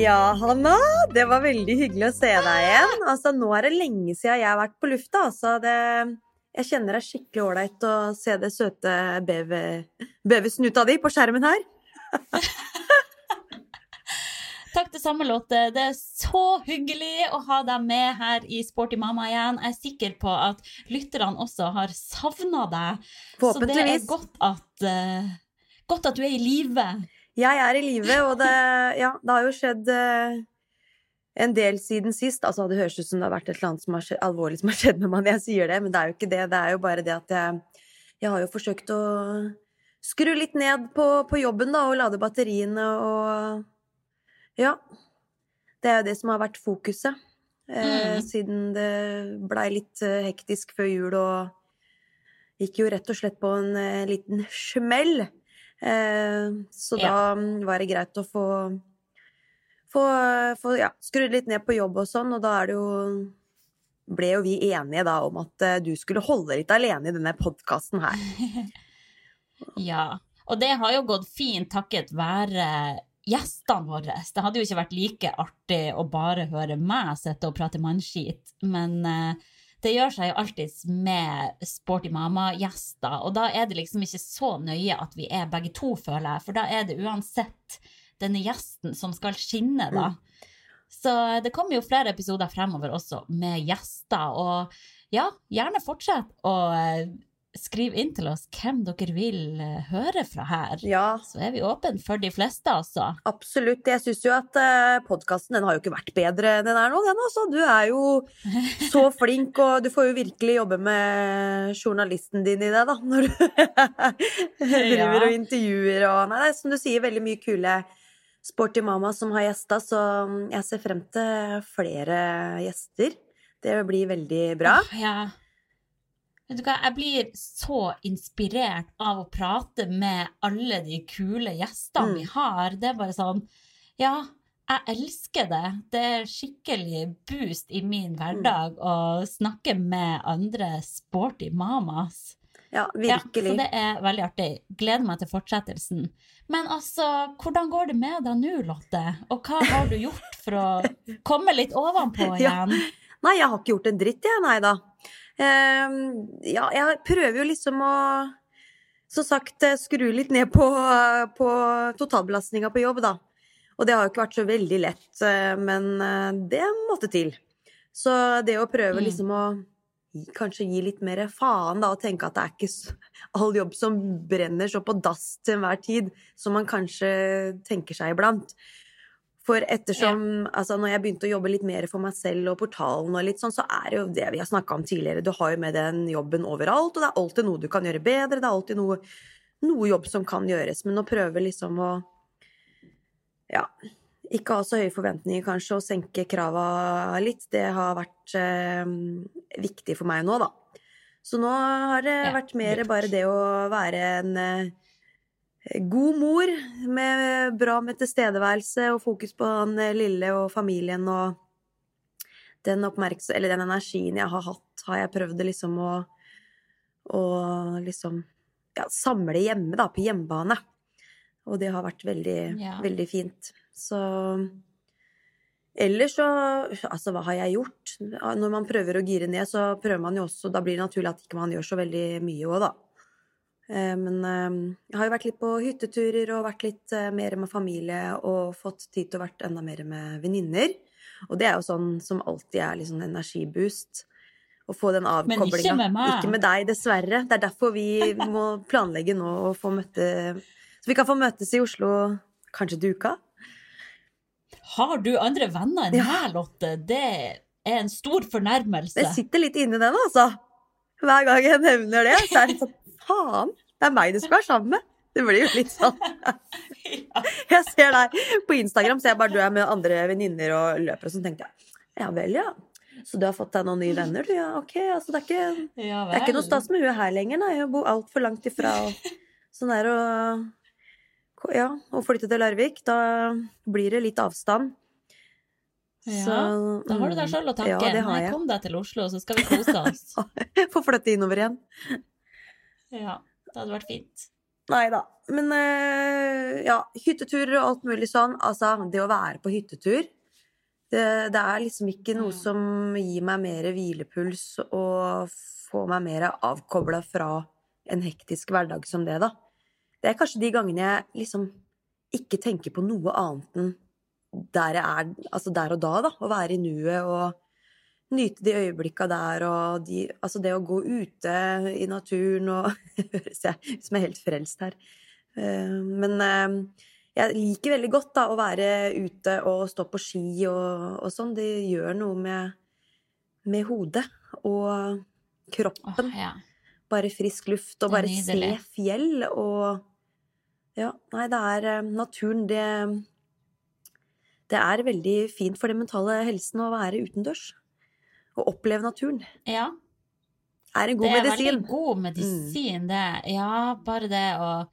Ja, Hanna, det var veldig hyggelig å se deg igjen. Altså, nå er det lenge siden jeg har vært på lufta. Altså, det, jeg kjenner det er skikkelig ålreit å se det søte beve- bevesnuta di på skjermen her. Takk det samme, Lotte. Det er så hyggelig å ha deg med her i Sporty mamma igjen. Jeg er sikker på at lytterne også har savna deg. Så det er godt at, eh, godt at du er i live. Jeg er i live, og det, ja, det har jo skjedd eh, en del siden sist. Altså, det høres ut som det har vært et eller annet som skjedd, alvorlig som har skjedd med meg når jeg sier det, men det er jo ikke det. Det er jo bare det at jeg, jeg har jo forsøkt å skru litt ned på, på jobben, da, og lade batteriene og Ja. Det er jo det som har vært fokuset. Eh, Mm. Siden det blei litt eh, hektisk før jul og gikk jo rett og slett på en eh, liten smell. Eh, så da var det greit å få, få, få ja, skrudd litt ned på jobb og sånn, og da er det jo ble jo vi enige da om at eh, du skulle holde litt alene i denne podkasten her. Ja, og det har jo gått fint takket være gjestene våre. Det hadde jo ikke vært like artig å bare høre meg sitte og prate mannskit, men eh, det gjør seg jo alltids med Sporty Mama-gjester, og da er det liksom ikke så nøye at vi er begge to, føler jeg, for da er det uansett denne gjesten som skal skinne, da. Så det kommer jo flere episoder fremover også med gjester, og ja, gjerne fortsett å eh, skrive inn til oss hvem dere vil eh, høre fra her. Ja, Så er vi åpne for de fleste, altså. absolutt. Jeg syns jo at uh, podkasten den har jo ikke vært bedre enn den er nå, den altså. Du er jo så flink, og du får jo virkelig jobbe med journalisten din i det, da. Når du driver og intervjuer og Nei, det er som du sier, veldig mye kule sporty mama som har gjesta, så jeg ser frem til flere gjester. Det blir veldig bra. Ja. Vet du hva, jeg blir så inspirert av å prate med alle de kule gjestene Mm. vi har. Det er bare sånn Ja, jeg elsker det. Det er skikkelig boost i min hverdag å snakke med andre sporty mamas. Ja, Ja, virkelig. så det er veldig artig. Gleder meg til fortsettelsen. Men altså, hvordan går det med deg nå, Lotte? Og hva har du gjort for å komme litt ovenpå Ja. igjen? Nei, jeg har ikke gjort en dritt, jeg, nei da. Ehm, ja, jeg prøver jo liksom å som sagt eh, skru litt ned på, på totalbelastninga på jobb, da. Og det har jo ikke vært så veldig lett, eh, men eh, det måtte til. Så det å prøve Mm. liksom å kanskje gi litt mer faen, da, og tenke at det er ikke all jobb som brenner så på dass til enhver tid, som man kanskje tenker seg iblant. For ettersom, altså når jeg begynte å jobbe litt mer for meg selv og portalen og litt sånn, så er det jo det vi har snakka om tidligere. Du har jo med den jobben overalt, og det er alltid noe du kan gjøre bedre. Det er alltid noe, noe jobb som kan gjøres. Men å prøve liksom å ja, ikke ha så høye forventninger kanskje, og senke krava litt, det har vært eh, viktig for meg nå, da. Så nå har det Ja, vært mer bare det å være en eh, god mor med bra med tilstedeværelse og fokus på den eh, lille og familien og den den energien jeg har hatt, har jeg prøvd liksom å å liksom ja, samle hjemme, da, på hjemmebane. Og det har vært veldig, Ja. veldig fint. Så Ellers så Altså, hva har jeg gjort? Når man prøver å gire ned, så prøver man jo også Da blir det naturlig at ikke man gjør så veldig mye òg, da. Eh, Men eh, jeg har jo vært litt på hytteturer og vært litt eh, mer med familie og fått tid til å vært enda mer med venninner. Og det er jo sånn som alltid er litt sånn energiboost. Å få den Men ikke med meg. Ikke med deg, dessverre. Det er derfor vi må planlegge nå å få møte Så vi kan få møtes i Oslo kanskje til uka. Har du andre venner enn Ja. meg, Lotte? Det er en stor fornærmelse. Det sitter litt inni den, altså. Hver gang jeg nevner det, så er det sånn Faen, det er meg du skal være sammen med. Det blir jo litt sånn. Jeg ser deg på Instagram, ser jeg bare du er med andre venninner og løper, og sånn tenkte jeg ja vel, ja. Så du har fått deg noen nye venner, du? Ja, ok. Altså, det er ikke, Ja det er ikke noe stas med hun her lenger, nei. Hun bor altfor langt ifra. Og sånn der og Ja, å flytte til Larvik. Da blir det litt avstand. Ja, Da har du deg sjøl å takke. Ja, Nei, kom deg til Oslo, så skal vi kose oss. Få flytte innover igjen. Ja, det hadde vært fint. Nei da. Men eh, ja, hytteturer og alt mulig sånn. Altså, det å være på hyttetur, det, det er liksom ikke noe som gir meg mer hvilepuls og får meg mer avkobla fra en hektisk hverdag som det, da. Det er kanskje de gangene jeg liksom ikke tenker på noe annet enn der jeg er, altså der og da, da. Å være i nuet og nyte de øyeblikka der og de Altså det å gå ute i naturen og Høres jeg ut som jeg er helt frelst her. Eh, Men eh, jeg liker veldig godt da å være ute og stå på ski og, og sånn. Det gjør noe med, med hodet og kroppen. kroppen. ja. Bare frisk luft og bare se fjell og Ja, nei, det er eh, naturen det Det er veldig fint for den mentale helsen å være utendørs. Og oppleve naturen. ja. Er en god medisin. Det er medisin. veldig god medisin, det. Ja, bare det å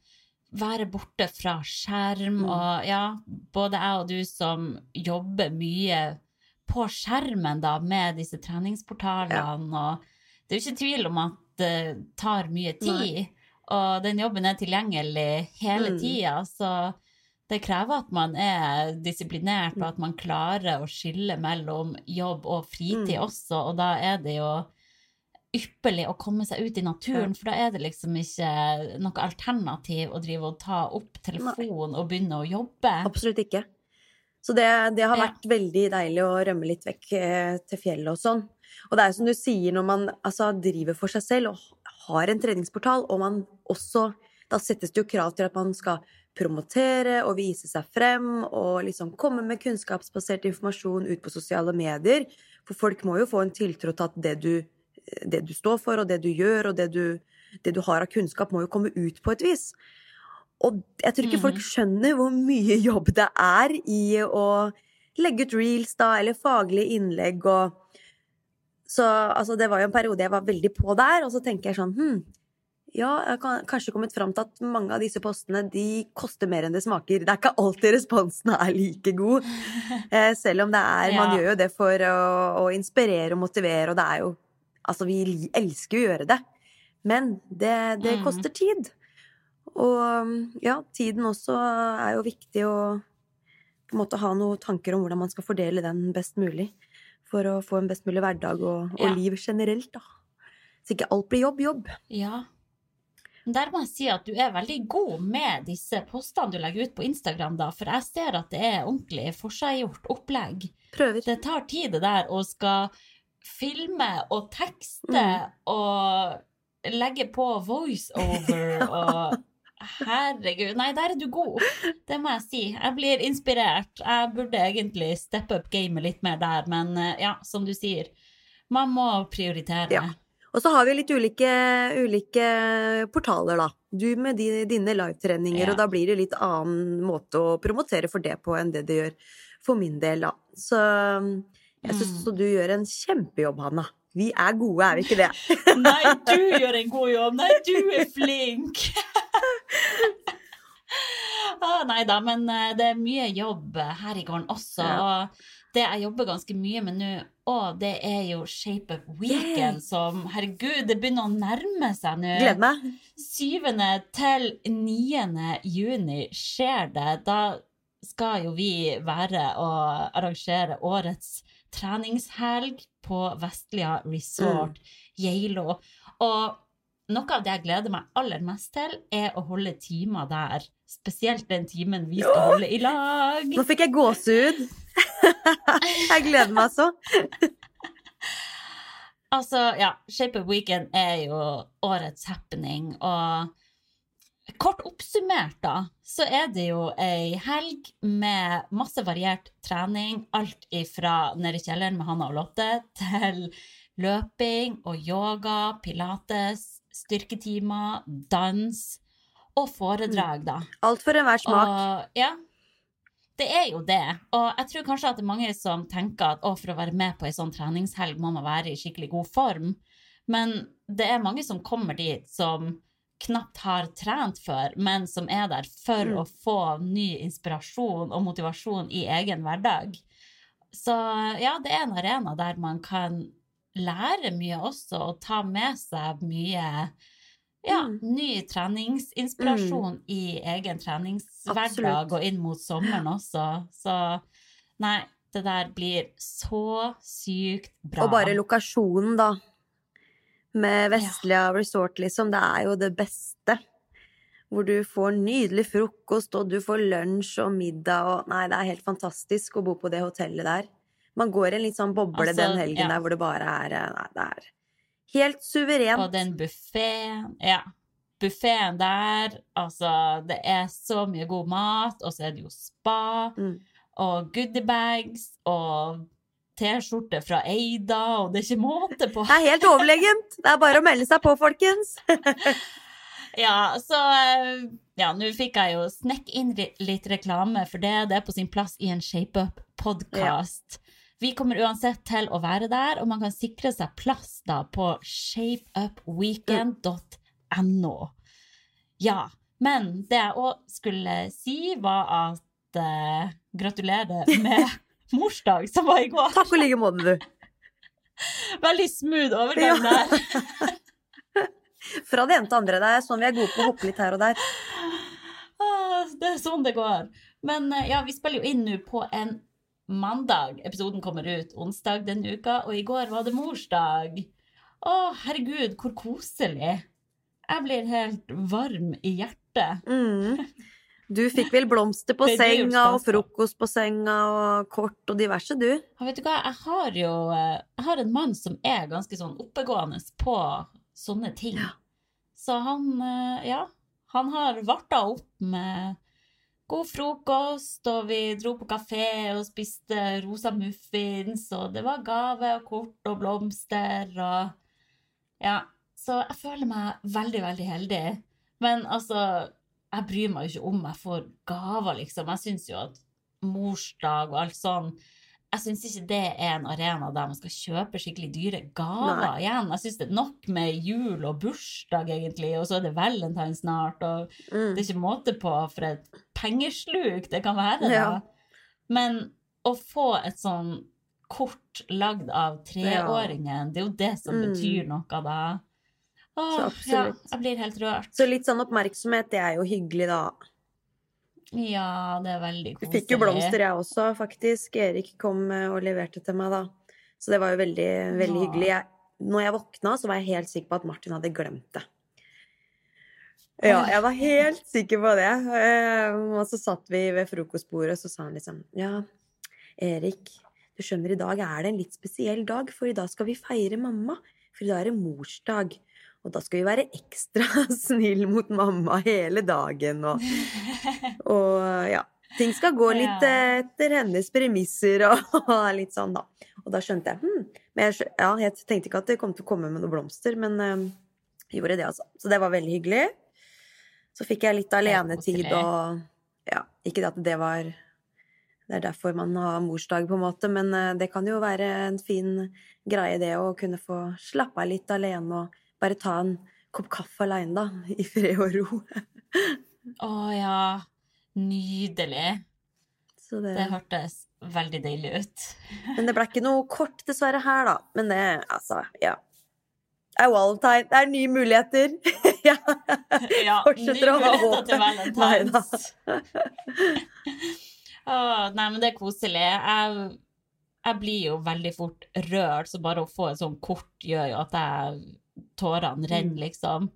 være borte fra skjerm Mm. og ja, både jeg og du som jobber mye på skjermen da, med disse treningsportalene, og det er jo ikke tvil om at det tar mye tid, og den jobben er tilgjengelig hele Mm. tida, så det krever at man er disiplinert, og at man klarer å skille mellom jobb og fritid Mm. også, og da er det jo ypperlig å komme seg ut i naturen, for da er det liksom ikke noe alternativ å drive og ta opp telefonen og begynne å jobbe. Absolutt ikke. Så det, det har Ja. vært veldig deilig å rømme litt vekk eh, til fjellet og sånn. Og det er som du sier, når man altså, driver for seg selv og har en treningsportal, og man også Da settes det jo krav til at man skal promotere og vise seg frem og liksom komme med kunnskapsbasert informasjon ut på sosiale medier. For folk må jo få en tiltro til at det du, det du står for, og det du gjør, og det du, det du har av kunnskap, må jo komme ut på et vis. Og jeg tror ikke folk Mhm. skjønner hvor mye jobb det er i å legge ut reels, da, eller faglige innlegg og Så altså, det var jo en periode jeg var veldig på der, og så tenker jeg sånn hm, ja, jeg har kanskje kommet fram til at mange av disse postene de koster mer enn det smaker. Det er ikke alltid responsen er like god. Eh, selv om det er Man Ja. gjør jo det for å, å inspirere og motivere, og det er jo Altså, vi elsker å gjøre det. Men det, det Mm. koster tid. Og ja, tiden også er jo viktig å på en måte ha noen tanker om hvordan man skal fordele den best mulig. For å få en best mulig hverdag og, og Ja. liv generelt, da. Så ikke alt blir jobb, jobb. Ja. Der må jeg si at du er veldig god med disse postene du legger ut på Instagram, da, for jeg ser at det er ordentlig forseggjort opplegg. Prøver. Det tar tid det der å skal filme og tekste Mm. og legge på voiceover og Herregud. Nei, der er du god. Det må jeg si. Jeg blir inspirert. Jeg burde egentlig steppe up gamet litt mer der, men eh, ja, som du sier, man må prioritere. Ja. Og så har vi litt ulike, ulike portaler, da. Du med de, dine livetreninger, Ja. og da blir det litt annen måte å promotere for det på enn det det gjør for min del, da. Så jeg syns Mm. du gjør en kjempejobb, Hanna. Vi er gode, er vi ikke det? Nei, du gjør en god jobb. Nei, du er flink. ah, nei da, men eh, det er mye jobb her i gården også. Ja. Og det jeg jobber ganske mye med nå, og det er jo Shape of Weekend, som Herregud, det begynner å nærme seg nå. Gleder meg. 7. til 9. juni skjer det. Da skal jo vi være og arrangere årets treningshelg på Vestlia Resort, Geilo. Og noe av det jeg gleder meg aller mest til, er å holde timer der. Spesielt den timen vi skal holde i lag. Nå fikk jeg gåsehud. jeg gleder meg så. Altså, ja, Shape of Weekend er jo årets happening, og kort oppsummert, da, så er det jo ei helg med masse variert trening. Alt ifra nede i kjelleren med Hanna og Lotte til løping og yoga, pilates, styrketimer, dans og foredrag, da. Alt for enhver smak. Og, ja, det er jo det. Og jeg tror kanskje at det er mange som tenker at å, for å være med på ei sånn treningshelg må man være i skikkelig god form. Men det er mange som kommer dit som knapt har trent før, men som er der for Mm. å få ny inspirasjon og motivasjon i egen hverdag. Så ja, det er en arena der man kan lære mye også, og ta med seg mye ja, Mm. ny treningsinspirasjon i egen treningshverdag og inn mot sommeren også. Så nei, det der blir så sykt bra. Og bare lokasjonen, da. Med Vestlia Resort, liksom. Det er jo det beste. Hvor du får nydelig frokost, og du får lunsj og middag og Nei, det er helt fantastisk å bo på det hotellet der. Man går i en litt sånn boble Altså, den helgen ja. der hvor det bare er eh, Nei, det er helt suverent. Og den buffeen, ja. Buffeen der, altså Det er så mye god mat, og så er det jo spa, Mm. og goodiebags, og T-skjorte fra Eida, og det er ikke måte på. Det er helt overlegent! Det er bare å melde seg på, folkens! Ja, så Ja, nå fikk jeg jo snekk inn litt reklame for det. Det er på sin plass i en Shape Up-podkast. Vi kommer uansett til å være der, og man kan sikre seg plass da på shapeupweekend.no. Ja. Men det jeg òg skulle si, var at uh, gratulerer med morsdag, som var i går. Takk i like måte, du. Veldig smooth overgang Ja. der. Fra det ene til andre. Det er sånn vi er gode på å hoppe litt her og der. Ah, Det er sånn det går. Men eh, ja, vi spiller jo inn nå på en mandag. Episoden kommer ut onsdag denne uka, og i går var det morsdag. Å, herregud, hvor koselig. Jeg blir helt varm i hjertet. Mm. Du fikk vel blomster på senga og frokost på senga og kort og diverse, du. Ja, vet du hva, jeg har jo eh, Jeg har en mann som er ganske sånn oppegående på sånne ting. Ja. Så han, eh, ja, han har varta opp med god frokost, og vi dro på kafé og spiste rosa muffins, og det var gave og kort og blomster og Ja. Så jeg føler meg veldig, veldig heldig. Men altså, jeg bryr meg jo ikke om jeg får gaver, liksom. Jeg syns jo at morsdag og alt sånn jeg syns ikke det er en arena der man skal kjøpe skikkelig dyre gaver igjen. Jeg syns det er nok med jul og bursdag, egentlig, og så er det valentine snart, og Mm. det er ikke måte på for et pengesluk det kan være, da. Ja. Men å få et sånn kort lagd av treåringen, det er jo det som Mm. betyr noe, da. Så absolutt. ja, jeg blir helt rørt. Så litt sånn oppmerksomhet, det er jo hyggelig, da. Ja, det er veldig koselig. fikk jo blomster, jeg også, faktisk. Erik kom eh, og leverte til meg, da. Så det var jo veldig, veldig Ja. hyggelig. Jeg, når jeg våkna, så var jeg helt sikker på at Martin hadde glemt det. Ja, jeg var helt sikker på det. Eh, Og så satt vi ved frokostbordet, og så sa han liksom Ja, Erik, du skjønner, i dag er det en litt spesiell dag, for i dag skal vi feire mamma. For i dag er det morsdag. Og da skal vi være ekstra snill mot mamma hele dagen, og og ja, ting skal gå litt Ja. eh, etter hennes premisser og, og litt sånn, da. Og da skjønte jeg hm. Men jeg, ja, jeg tenkte ikke at det kom til å komme med noen blomster, men eh, gjorde det, altså. Så det var veldig hyggelig. Så fikk jeg litt alenetid og Ja, ikke at det var Det er derfor man har morsdag, på en måte, men eh, det kan jo være en fin greie, det å kunne få slappe av litt alene og bare ta en kopp kaffe aleine, da. I fred og ro. Å ja, nydelig. Så det... Det hørtes veldig deilig ut. Men det ble ikke noe kort, dessverre, her, da. Men det, altså, ja. Det er valentine. Det er nye muligheter. ja. Ja, Fortsetter å ha nye muligheter håp. til valentines. Neida. Åh, nei, men det er koselig. Jeg, jeg blir jo veldig fort rørt, så bare å få et sånt kort gjør jo at jeg tårene renner, liksom.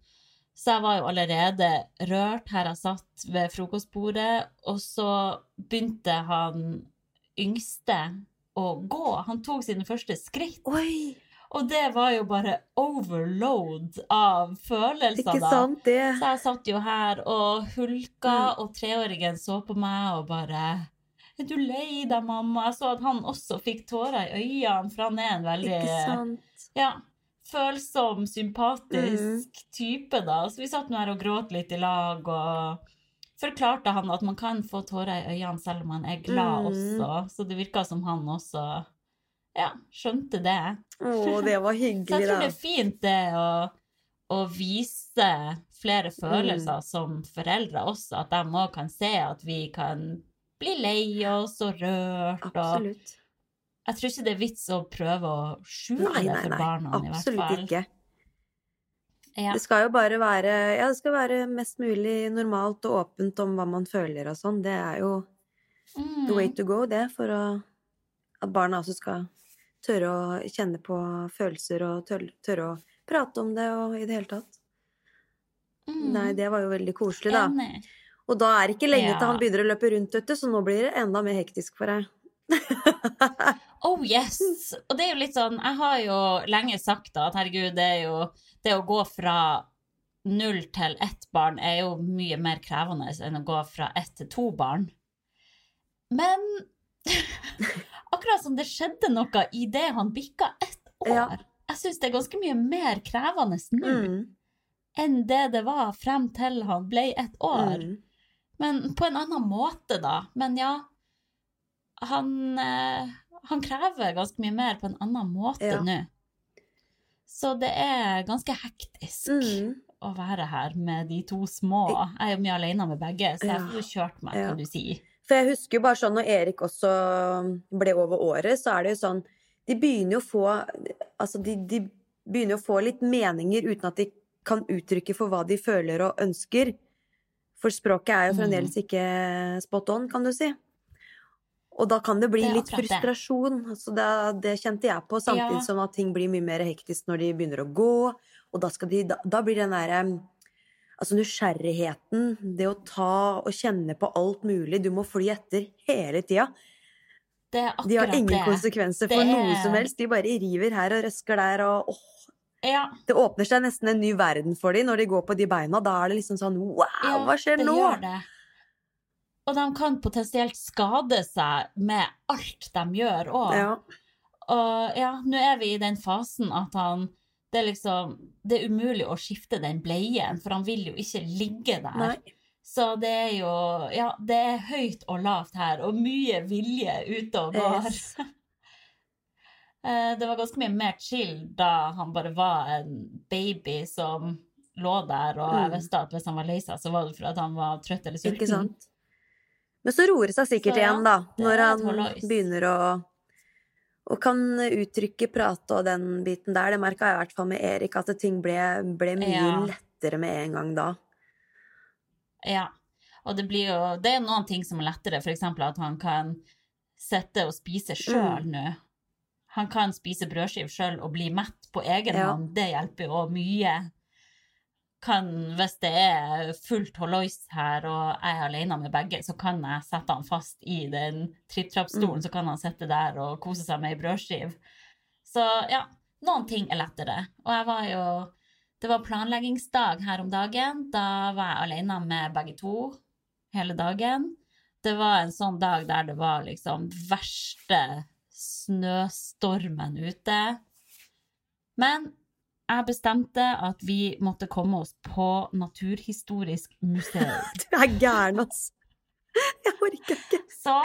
Så jeg var jo allerede rørt her jeg satt ved frokostbordet, og så begynte han yngste å gå. Han tok sine første skritt. Oi! Og det var jo bare overload av følelser, Ikke da. sant, det? Så jeg satt jo her og hulka, Mm. og treåringen så på meg og bare Er du lei deg, mamma? Jeg så at han også fikk tårer i øynene, for han er en veldig Ikke sant? ja, følsom, sympatisk Mm. type, da. Så vi satt nå her og gråt litt i lag, og forklarte han at man kan få tårer i øynene selv om man er glad Mm. også. Så det virka som han også ja, skjønte det. Å, det var hyggelig, da. Så jeg tror det er fint det å, å vise flere følelser Mm. som foreldre også, at de òg kan se at vi kan bli lei oss og rørt. Og Absolutt. Jeg tror ikke det er vits å prøve å skjule Nei, det for nei. barna, Nei, Absolutt ikke. Ja. Det skal jo bare være Ja, det skal være mest mulig normalt og åpent om hva man føler og sånn. Det er jo Mm. the way to go, det, for å, at barna også skal tørre å kjenne på følelser og tørre, tørre å prate om det og i det hele tatt. Mm. Nei, det var jo veldig koselig, da. Enig. Og da er det ikke lenge Ja. til han begynner å løpe rundt, vet du, så nå blir det enda mer hektisk for deg. Oh yes! Og det er jo litt sånn Jeg har jo lenge sagt da at herregud, det er jo Det å gå fra null til ett barn er jo mye mer krevende enn å gå fra ett til to barn. Men akkurat som det skjedde noe i det han bikka ett år Ja. Jeg syns det er ganske mye mer krevende nå Mm. enn det det var frem til han ble ett år. Mm. Men på en annen måte, da. Men ja, han, eh, han krever ganske mye mer på en annen måte Ja. nå. Så det er ganske hektisk Mm. å være her med de to små. Jeg er jo mye alene med begge, så jeg får jo kjørt meg, kan du si. For jeg husker jo bare sånn når Erik også ble over året, så er det jo sånn De begynner jo å få Altså, de, de begynner å få litt meninger uten at de kan uttrykke for hva de føler og ønsker. For språket er jo Mm. fremdeles ikke spot on, kan du si. Og da kan det bli Det litt frustrasjon. Altså det, det kjente jeg på, samtidig Ja. som at ting blir mye mer hektisk når de begynner å gå. Og da, skal de, da, da blir den derre Altså nysgjerrigheten, det å ta og kjenne på alt mulig, du må fly etter hele tida. De har ingen det. konsekvenser for er... noe som helst. De bare river her og røsker der og åh, Ja, Det åpner seg nesten en ny verden for dem når de går på de beina. Da er det liksom sånn wow, ja, hva skjer nå? gjør det. Og de kan potensielt skade seg med alt de gjør òg. Ja. Og ja, nå er vi i den fasen at han det er liksom Det er umulig å skifte den bleien, for han vil jo ikke ligge der. Nei. Så det er jo Ja, det er høyt og lavt her, og mye vilje ute og går. Yes. Eh, Det var ganske mye mer chill da han bare var en baby som lå der, og jeg Mm. visste at hvis han var lei seg, så var det for at han var trøtt eller sulten. Ikke sant? Men så roer det seg sikkert Så ja, igjen, da. Når han begynner å og kan uttrykke, prate og den biten der. Det merka jeg i hvert fall med Erik, at ting ble, ble mye Ja. lettere med en gang da. Ja. Og det blir jo Det er noen ting som er lettere, f.eks. at han kan sitte og spise sjøl Mm. nå. Han kan spise brødskive sjøl og bli mett på egen Ja. hånd. Det hjelper jo mye. Kan, hvis det er fullt hollois her og jeg er alene med begge, så kan jeg sette han fast i den tripp-trapp-stolen, Mm. så kan han sitte der og kose seg med ei brødskive. Så ja, noen ting er lettere. Og jeg var jo Det var planleggingsdag her om dagen. Da var jeg alene med begge to hele dagen. Det var en sånn dag der det var liksom verste snøstormen ute. Men jeg bestemte at vi måtte komme oss på Naturhistorisk museum. Du er gæren, altså. Jeg orker ikke. Så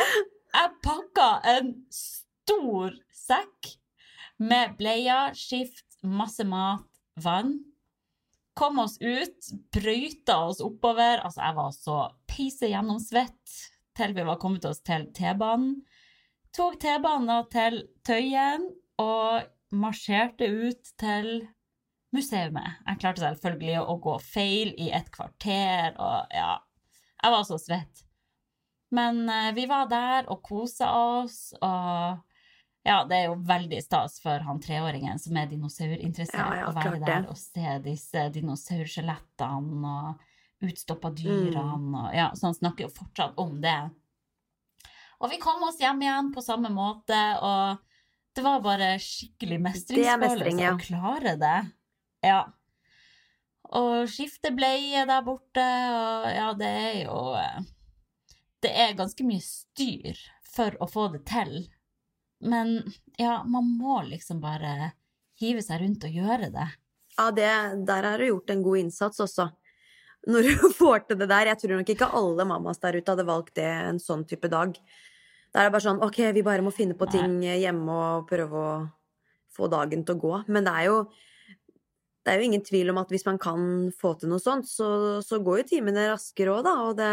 jeg pakka en stor sekk med bleier, skift, masse mat, vann. Kom oss ut, brøyta oss oppover. Altså, jeg var så peise gjennomsvett til vi var kommet oss til T-banen. Tok T-banen til Tøyen og marsjerte ut til museet. Jeg klarte selvfølgelig å gå feil i et kvarter, og ja Jeg var så svett. Men eh, vi var der og kosa oss, og ja, det er jo veldig stas for han treåringen som er dinosaurinteressert, Ja, ja, å være der det. og se disse dinosaurskjelettene og utstoppa dyrene. Mm. Og, ja, så han snakker jo fortsatt om det. Og vi kom oss hjem igjen på samme måte, og det var bare skikkelig mestringsfølelse mestring, ja. å klare det. Ja. Og skifte bleie der borte, og ja, det er jo eh, Det er ganske mye styr for å få det til. Men ja, man må liksom bare hive seg rundt og gjøre det. Ja, det, der har du gjort en god innsats også. Når du får til det der. Jeg tror nok ikke alle mammas der ute hadde valgt det en sånn type dag. Da er det bare sånn ok, vi bare må finne på ting hjemme og prøve å få dagen til å gå. Men det er jo det er jo ingen tvil om at hvis man kan få til noe sånt, så, så går jo timene raskere òg, da. Og det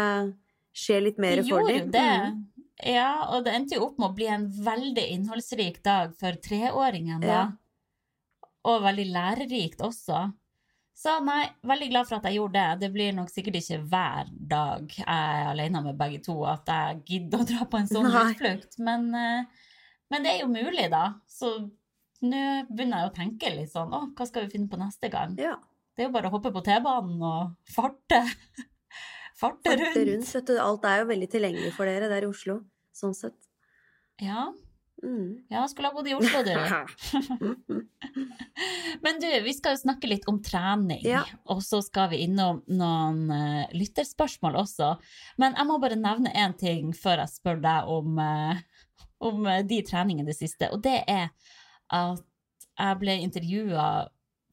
skjer litt mer for dem. det. Mm. Ja, og det endte jo opp med å bli en veldig innholdsrik dag for treåringen, da. Ja. Og veldig lærerikt også. Så nei, veldig glad for at jeg gjorde det. Det blir nok sikkert ikke hver dag jeg er alene med begge to at jeg gidder å dra på en sånn utflukt, men, eh, men det er jo mulig, da. Så nå begynner jeg å tenke litt sånn Å, hva skal vi finne på neste gang? Ja. Det er jo bare å hoppe på T-banen og farte. Farte Farte rundt. rundt, vet du. Alt er jo veldig tilgjengelig for dere der i Oslo. Sånn sett. Ja, Mm. ja, skulle ha bodd i Oslo, du. Men du, vi skal jo snakke litt om trening, Ja. og så skal vi innom noen uh, lytterspørsmål også. Men jeg må bare nevne én ting før jeg spør deg om, uh, om uh, de treningene i det siste, og det er at jeg ble intervjua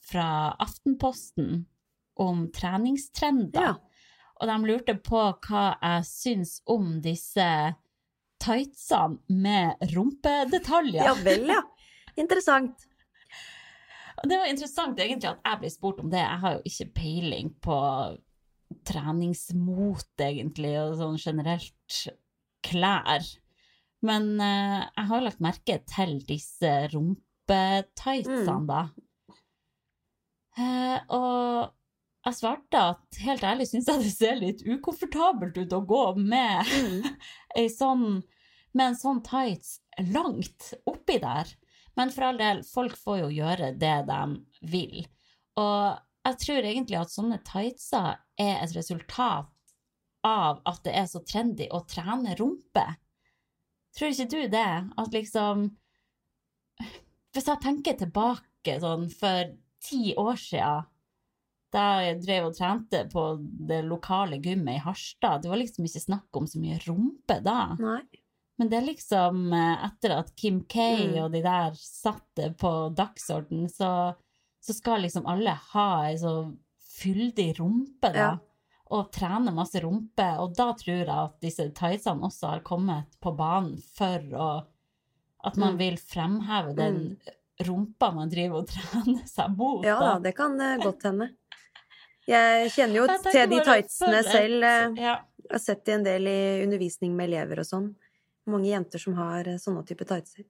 fra Aftenposten om treningstrender. Ja. Og de lurte på hva jeg syns om disse tightsene med rumpedetaljer. Ja vel, ja. Interessant. Og det var interessant egentlig at jeg ble spurt om det. Jeg har jo ikke peiling på treningsmot, egentlig, og sånn generelt klær. Men eh, jeg har lagt merke til disse rumpetightsene, Mm. da. Eh, og jeg svarte at helt ærlig syns jeg det ser litt ukomfortabelt ut å gå med Mm. sånn, med en sånn tights langt oppi der. Men for all del, folk får jo gjøre det de vil. Og jeg tror egentlig at sånne tightser er et resultat av at det er så trendy å trene rumpe. Tror ikke du det? At liksom Hvis jeg tenker tilbake sånn for ti år siden, da jeg drev og trente på det lokale gymmet i Harstad, det var liksom ikke snakk om så mye rumpe da. Nei. Men det er liksom eh, etter at Kim K Mm. og de der satte på dagsorden, så, så skal liksom alle ha ei så fyldig rumpe, da. Ja. Og trene masse rumpe. Og da tror jeg at disse tightsene også har kommet på banen for å At man Mm. vil fremheve den rumpa man driver og trener seg mot. Ja da, det kan eh, godt hende. Jeg kjenner jo Jeg til de tightsene selv. eh, Ja. Jeg har sett det en del i undervisning med elever og sånn. Mange jenter som har eh, sånne type tightser.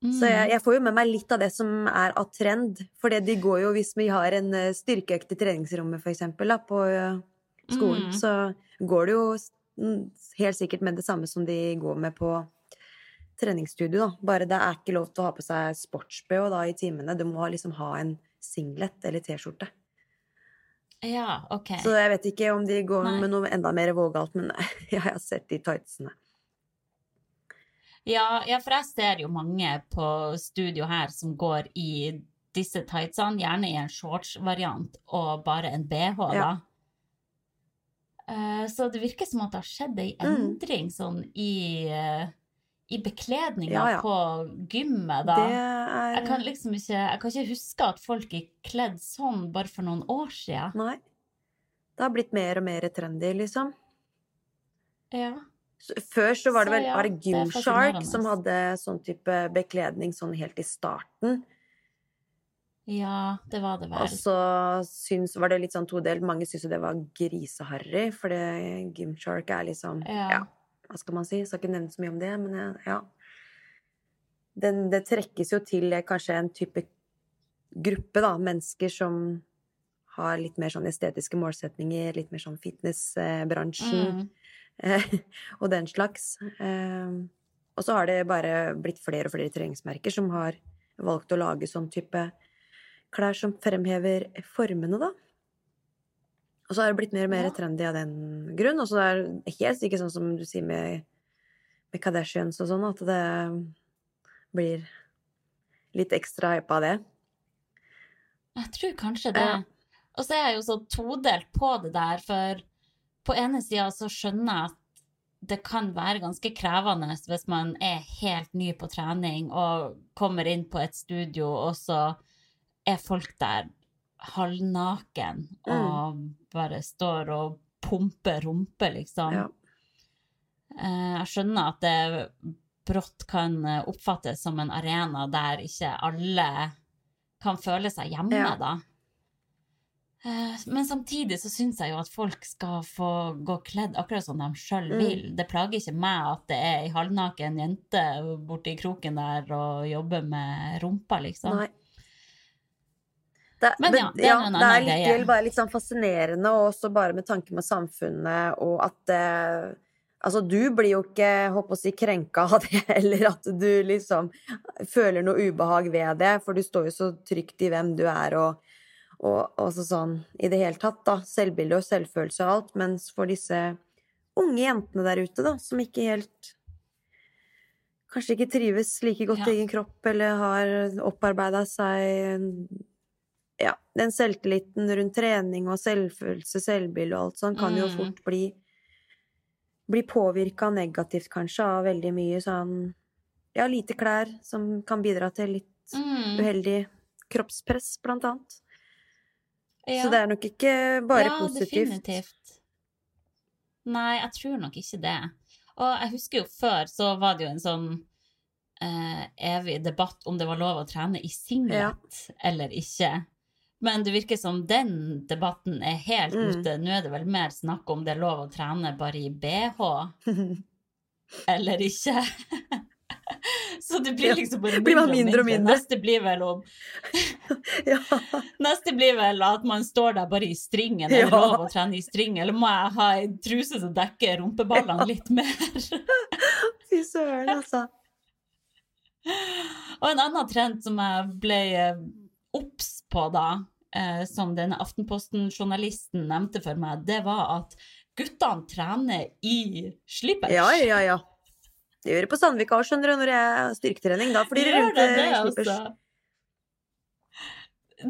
Så jeg, Mm. jeg får jo med meg litt av det som er av trend. For de går jo, hvis vi har en styrkeøkt i treningsrommet for eksempel, da, på skolen, Mm. så går det jo mm, helt sikkert med det samme som de går med på treningsstudio, da. Bare det er ikke lov til å ha på seg sports-BH i timene. Du må liksom ha en singlet eller T-skjorte. ja, ok. Så jeg vet ikke om de går Nei. med noe enda mer vågalt, men jeg har sett de tightsene. Ja, ja, for jeg ser jo mange på studio her som går i disse tightsene, gjerne i en shorts-variant og bare en BH, da. Ja. Eh, så det virker som at det har skjedd ei Mm. endring sånn i, eh, i bekledninga Ja, ja. på gymmet, da. Er Jeg kan liksom ikke, jeg kan ikke huske at folk er kledd sånn bare for noen år siden. Nei. Det har blitt mer og mer trendy, liksom. Ja. Før så var det Så vel ja, var det det er Gymshark som hadde sånn type bekledning sånn helt i starten. ja, det var det vel. Og så syns, var det litt sånn todelt. Mange syntes jo det var griseharry, for Gymshark er liksom Ja. Hva skal man si? Jeg Skal ikke nevne så mye om det, men jeg- ja. Den, det trekkes jo til eh, kanskje en type gruppe, da. Mennesker som har litt mer sånn estetiske målsetninger, litt mer sånn fitnessbransjen. Mm. eh, og den slags. Eh, Og så har det bare blitt flere og flere treningsmerker som har valgt å lage sånn type klær som fremhever formene, da. Og så har det blitt mer og mer Ja. trendy av den grunn. Og så er det helt ikke sånn som du sier med, med Kardashians og sånn, at det blir litt ekstra hype av det. Jeg tror kanskje det. Ja. Og så er jeg jo så todelt på det der, for på ene sida så skjønner jeg at det kan være ganske krevende hvis man er helt ny på trening og kommer inn på et studio, og så er folk der halvnaken og bare står og pumper rumpe, liksom. Ja. Eh, Jeg skjønner at det brått kan eh, oppfattes som en arena der ikke alle kan føle seg hjemme, Ja. da. Eh, Men samtidig så syns jeg jo at folk skal få gå kledd akkurat som de sjøl Mm. vil. Det plager ikke meg at det er ei halvnaken jente borti kroken der og jobber med rumpa, liksom. Nei. Det, Men ja, det en det er likevel bare litt sånn fascinerende, og også bare med tanke med samfunnet, og at eh, Altså, du blir jo ikke, håper å si, krenka av det, eller at du liksom føler noe ubehag ved det, for du står jo så trygt i hvem du er, og, og også sånn i det hele tatt, da. Selvbilde og selvfølelse og alt. Mens for disse unge jentene der ute, da, som ikke helt Kanskje ikke trives like godt Ja. i egen kropp, eller har opparbeida seg ja, den selvtilliten rundt trening og selvfølelse, selvbilde og alt sånn, kan jo Mm. fort bli bli påvirka negativt, kanskje, av veldig mye sånn Ja, lite klær, som kan bidra til litt Mm, uheldig kroppspress, blant annet. ja. Så det er nok ikke bare ja, positivt. definitivt. Nei, jeg tror nok ikke det. Og jeg husker jo før så var det jo en sånn eh, evig debatt om det var lov å trene i singlet Ja. eller ikke. Men det virker som den debatten er helt Mm. ute. Nå er det vel mer snakk om det er lov å trene bare i bh eller ikke. Så det blir liksom bare blir mindre og mindre. mindre. Neste blir vel om ja. Neste blir vel at man står der bare i stringen. Er det Ja. lov å trene i string, eller må jeg ha ei truse som dekker rumpeballene litt mer? Fy søren, altså. Og en annen trend som jeg ble eh, obs på da, eh, som denne Aftenposten-journalisten nevnte for meg, det var at guttene trener i slippers. Ja, ja, ja. Det gjør det på Sandvika òg, skjønner du, når jeg har styrketrening. Da flyr Gjør rundt det eh, slippers. altså?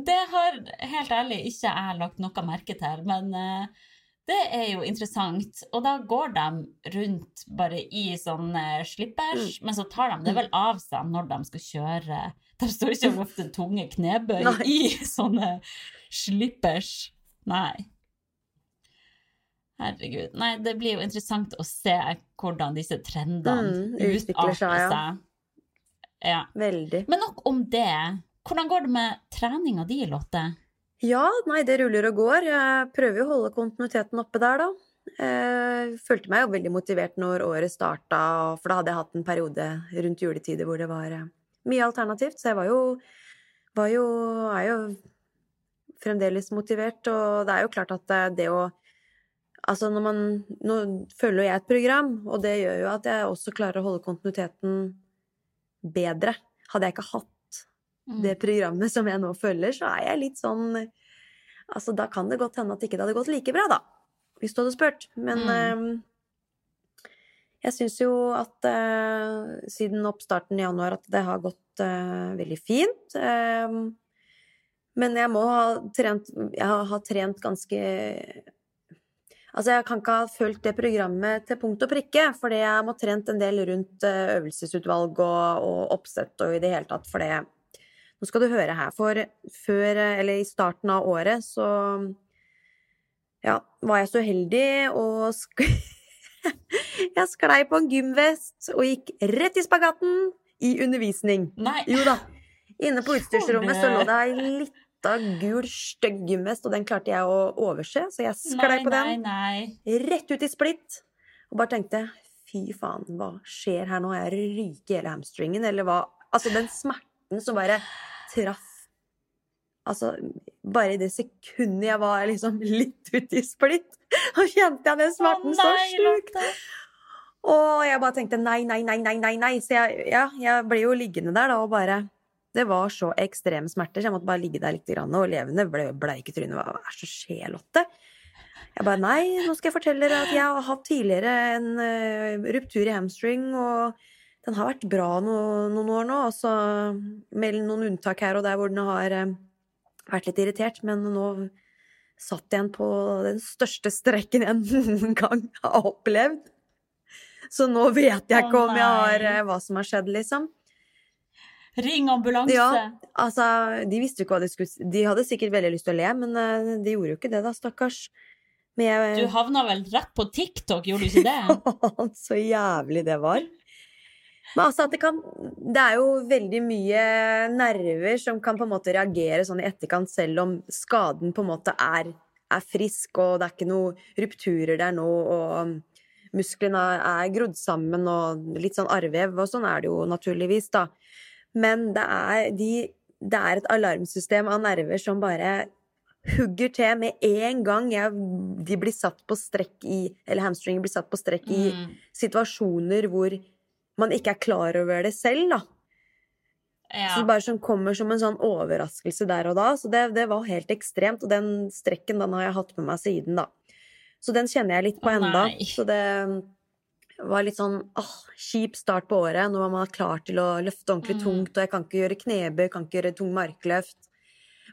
Det har helt ærlig ikke jeg lagt noe merke til, men eh, det er jo interessant. Og da går de rundt bare i sånne slippers, Mm. men så tar de det vel av seg når de skal kjøre. De står ikke og løfter tunge knebøy Nei. i sånne slippers. Nei. Herregud. Nei, det blir jo interessant å se hvordan disse trendene Mm, utvikler seg, ja. Ja. Veldig. Men nok om det. Hvordan går det med treninga di, Lotte? Ja, nei, det ruller og går. Jeg prøver jo å holde kontinuiteten oppe der, da. Jeg følte meg jo veldig motivert når året starta, for da hadde jeg hatt en periode rundt juletider hvor det var eh, mye alternativt, så jeg var jo, var jo er jo fremdeles motivert, og det er jo klart at eh, det å Altså når man Nå følger jo jeg et program, og det gjør jo at jeg også klarer å holde kontinuiteten bedre. Hadde jeg ikke hatt Mm. det programmet som jeg nå følger, så er jeg litt sånn Altså, da kan det godt hende at ikke det hadde gått like bra, da. Hvis du hadde spurt. Men Mm. Jeg syns jo at eh, siden oppstarten i januar at det har gått eh, veldig fint. Eh, men jeg må ha trent Jeg har, har trent ganske Altså, jeg kan ikke ha fulgt det programmet til punkt og prikke, fordi jeg må ha trent en del rundt eh, øvelsesutvalg og, og oppsett og i det hele tatt, for det Nå skal du høre her, for før, eh, eller i starten av året, så ja, var jeg så heldig og Jeg sklei på en gymvest og gikk rett i spagaten i undervisning. Nei. Jo da. Inne på utstyrsrommet så lå det? ei lita gul, stygg gymvest, og den klarte jeg å overse, så jeg sklei Nei, på den. nei. Rett ut i splitt. Og bare tenkte fy faen, hva skjer her nå? Jeg ryker hele hamstringen, eller hva? Altså, den smerten som bare traff Altså, bare i det sekundet jeg var liksom litt ute i splitt, så kjente jeg den smerten så slukt. Og jeg bare tenkte nei, nei, nei, nei, nei, nei. Så jeg, ja, jeg ble jo liggende der da og bare Det var så ekstreme smerter, så jeg måtte bare ligge der litt grann, og levende ble, ble i trynet. Hva er det som skjer, Lotte? Jeg bare nei, nå skal jeg fortelle dere at jeg har hatt tidligere en uh, ruptur i hamstring, og den har vært bra no, noen år nå, altså, så med noen unntak her og der hvor den har uh, vært litt irritert, men nå satt jeg på den største strekken jeg noen gang har opplevd. Så nå vet jeg ikke om jeg har uh, hva som har skjedd, liksom. Ring ambulanse! Ja, altså, de visste jo ikke hva de skulle De hadde sikkert veldig lyst til å le, men uh, de gjorde jo ikke det, da, stakkars. Jeg, du havna vel rett på TikTok, gjorde du ikke det? så jævlig det var. Men altså at det kan Det er jo veldig mye nerver som kan på en måte reagere sånn i etterkant, selv om skaden på en måte er, er frisk, og det er ikke noen rupturer der nå, og musklene er grodd sammen, og litt sånn arrvev, og sånn er det jo naturligvis, da. Men det er, de, det er et alarmsystem av nerver som bare hugger til med en gang jeg, de blir satt på strekk i Eller hamstringer blir satt på strekk i mm. situasjoner hvor man ikke er klar over det selv, da. Ja. Så bare som kommer som en sånn overraskelse der og da. Så det, det, var helt ekstremt. Og den strekken den har jeg hatt med meg siden, da. Så den kjenner jeg litt på enda. Så det var litt sånn åh, kjip start på året. Nå var man klar til å løfte ordentlig mm. tungt, og jeg kan ikke gjøre knebøy, kan ikke gjøre tung markløft.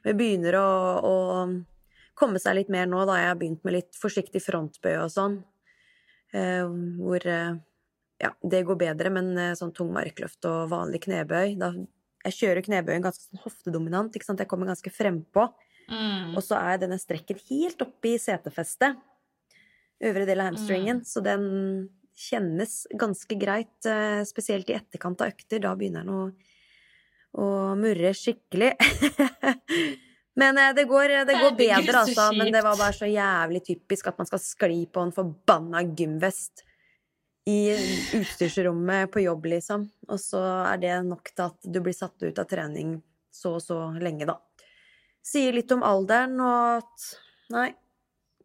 Men jeg begynner å, å, komme seg litt mer nå, da jeg har begynt med litt forsiktig frontbøy og sånn. Eh, hvor eh, ja, det går bedre, men eh, sånn tung markløft og vanlig knebøy da, Jeg kjører knebøyen ganske sånn hoftedominant, ikke sant? jeg kommer ganske frempå. Mm. Og så er denne strekken helt oppe i setefestet. Øvre del av hamstringen. Mm. Så den kjennes ganske greit, eh, spesielt i etterkant av økter. Da begynner den å, å murre skikkelig. Men eh, det går, det går bedre, altså. Men det var bare så jævlig typisk at man skal skli på en forbanna gymvest i utstyrsrommet på jobb, liksom. Og så er det nok til at du blir satt ut av trening så og så lenge, da. Sier litt om alderen og at nei,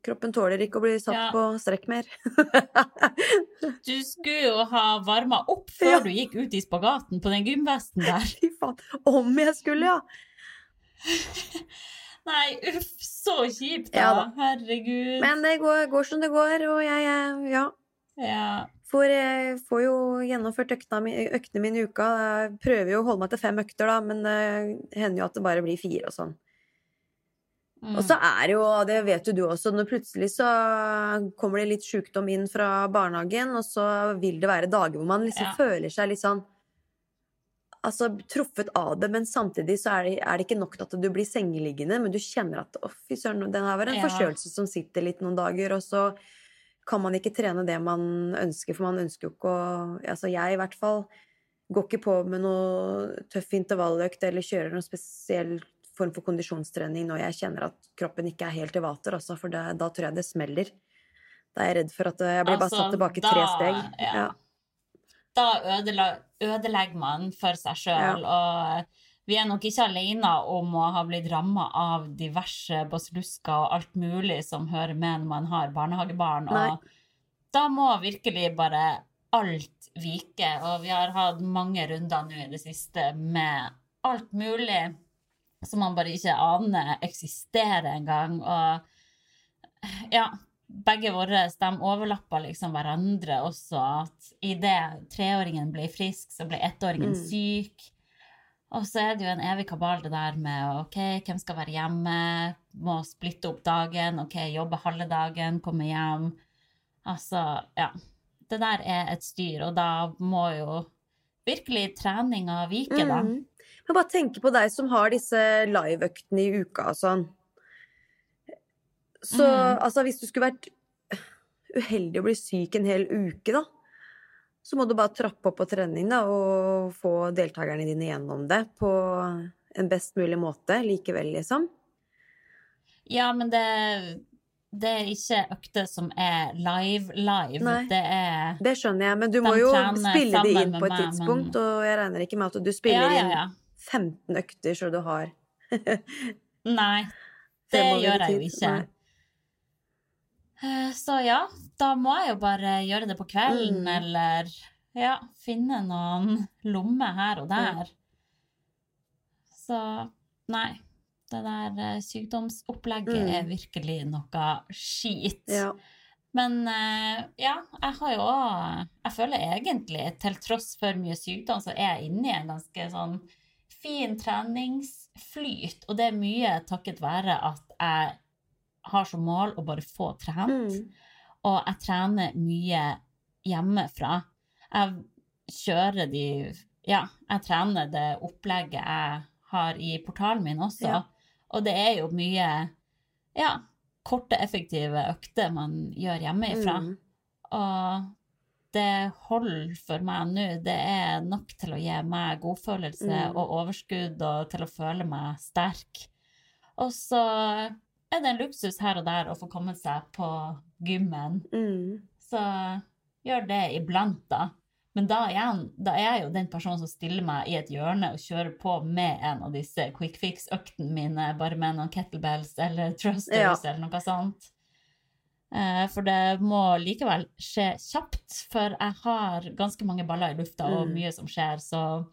kroppen tåler ikke å bli satt ja. på strekk mer. du skulle jo ha varma opp før ja. du gikk ut i spagaten på den gymvesten der. Fy faen. Om jeg skulle, ja. Nei, uff, så kjipt, da. Ja, da. Herregud. Men det går, går, som det går, og jeg, ja. ja. For jeg får jo gjennomført øktene, øktene mine i uka. Jeg prøver jo å holde meg til fem økter, da, men det hender jo at det bare blir fire og sånn. Mm. Og så er det jo, det vet jo du også, når plutselig så kommer det litt sjukdom inn fra barnehagen, og så vil det være dager hvor man liksom ja. føler seg litt sånn Altså truffet av det, men samtidig så er det, er det ikke nok at du blir sengeliggende, men du kjenner at å, fy søren, den her var en ja. forkjølelse som sitter litt noen dager, og så kan man ikke trene det man ønsker, for man ønsker jo ikke å Altså jeg i hvert fall går ikke på med noe tøff intervalløkt eller kjører noen spesiell form for kondisjonstrening når jeg kjenner at kroppen ikke er helt i vater, altså, for det, da tror jeg det smeller. Da er jeg redd for at jeg blir altså, bare satt tilbake da, tre steg. Ja. Ja. Da ødelegger man for seg sjøl, ja. og vi er nok ikke alene om å ha blitt ramma av diverse basillusker og alt mulig som hører med når man har barnehagebarn. Nei. Og da må virkelig bare alt vike. Og vi har hatt mange runder nå i det siste med alt mulig som man bare ikke aner eksisterer engang. Og ja, begge våre de overlappa liksom hverandre også. At idet treåringen blir frisk, så blir ettåringen mm. syk. Og så er det jo en evig kabal det der med ok, hvem skal være hjemme, må splitte opp dagen, ok, jobbe halve dagen, komme hjem. Altså, ja. Det der er et styr, og da må jo virkelig treninga vike, da. Mm. Men bare tenke på deg som har disse liveøktene i uka og sånn. Så mm. altså, hvis du skulle vært uheldig å bli syk en hel uke, da så må du bare trappe opp på trening da, og få deltakerne dine gjennom det på en best mulig måte likevel, liksom. Ja, men det, det er ikke økter som er live-live. Det er Det skjønner jeg, men du må jo spille de inn på et meg, tidspunkt, men... og jeg regner ikke med at du spiller ja, ja, ja. inn 15 økter så du har Nei, det gjør jeg jo ikke. Nei. Eh, Så ja, da må jeg jo bare gjøre det på kvelden, Mm. eller ja, finne noen lommer her og der. Så nei, det der eh, sykdomsopplegget Mm. er virkelig noe skit. Ja. Men eh, ja, jeg har jo òg Jeg føler egentlig, til tross for mye sykdom, så er jeg inne i en ganske sånn fin treningsflyt. Og det er mye takket være at jeg har som mål å bare få trent. Mm. Og jeg trener mye hjemmefra. Jeg kjører de Ja, jeg trener det opplegget jeg har i portalen min også. Ja. Og det er jo mye ja, korte, effektive økter man gjør hjemmefra. Mm. Og det holder for meg nå. Det er nok til å gi meg godfølelse Mm. og overskudd og til å føle meg sterk. Og så er det en luksus her og der å få komme seg på gymmen. Mm. Så gjør det iblant, da. Men da igjen, da er jeg jo den personen som stiller meg i et hjørne og kjører på med en av disse quick fix-øktene mine, bare med noen kettlebells eller thrusters eller noe sånt. Eh, For det må likevel skje kjapt, for jeg har ganske mange baller i lufta og Mm. mye som skjer, så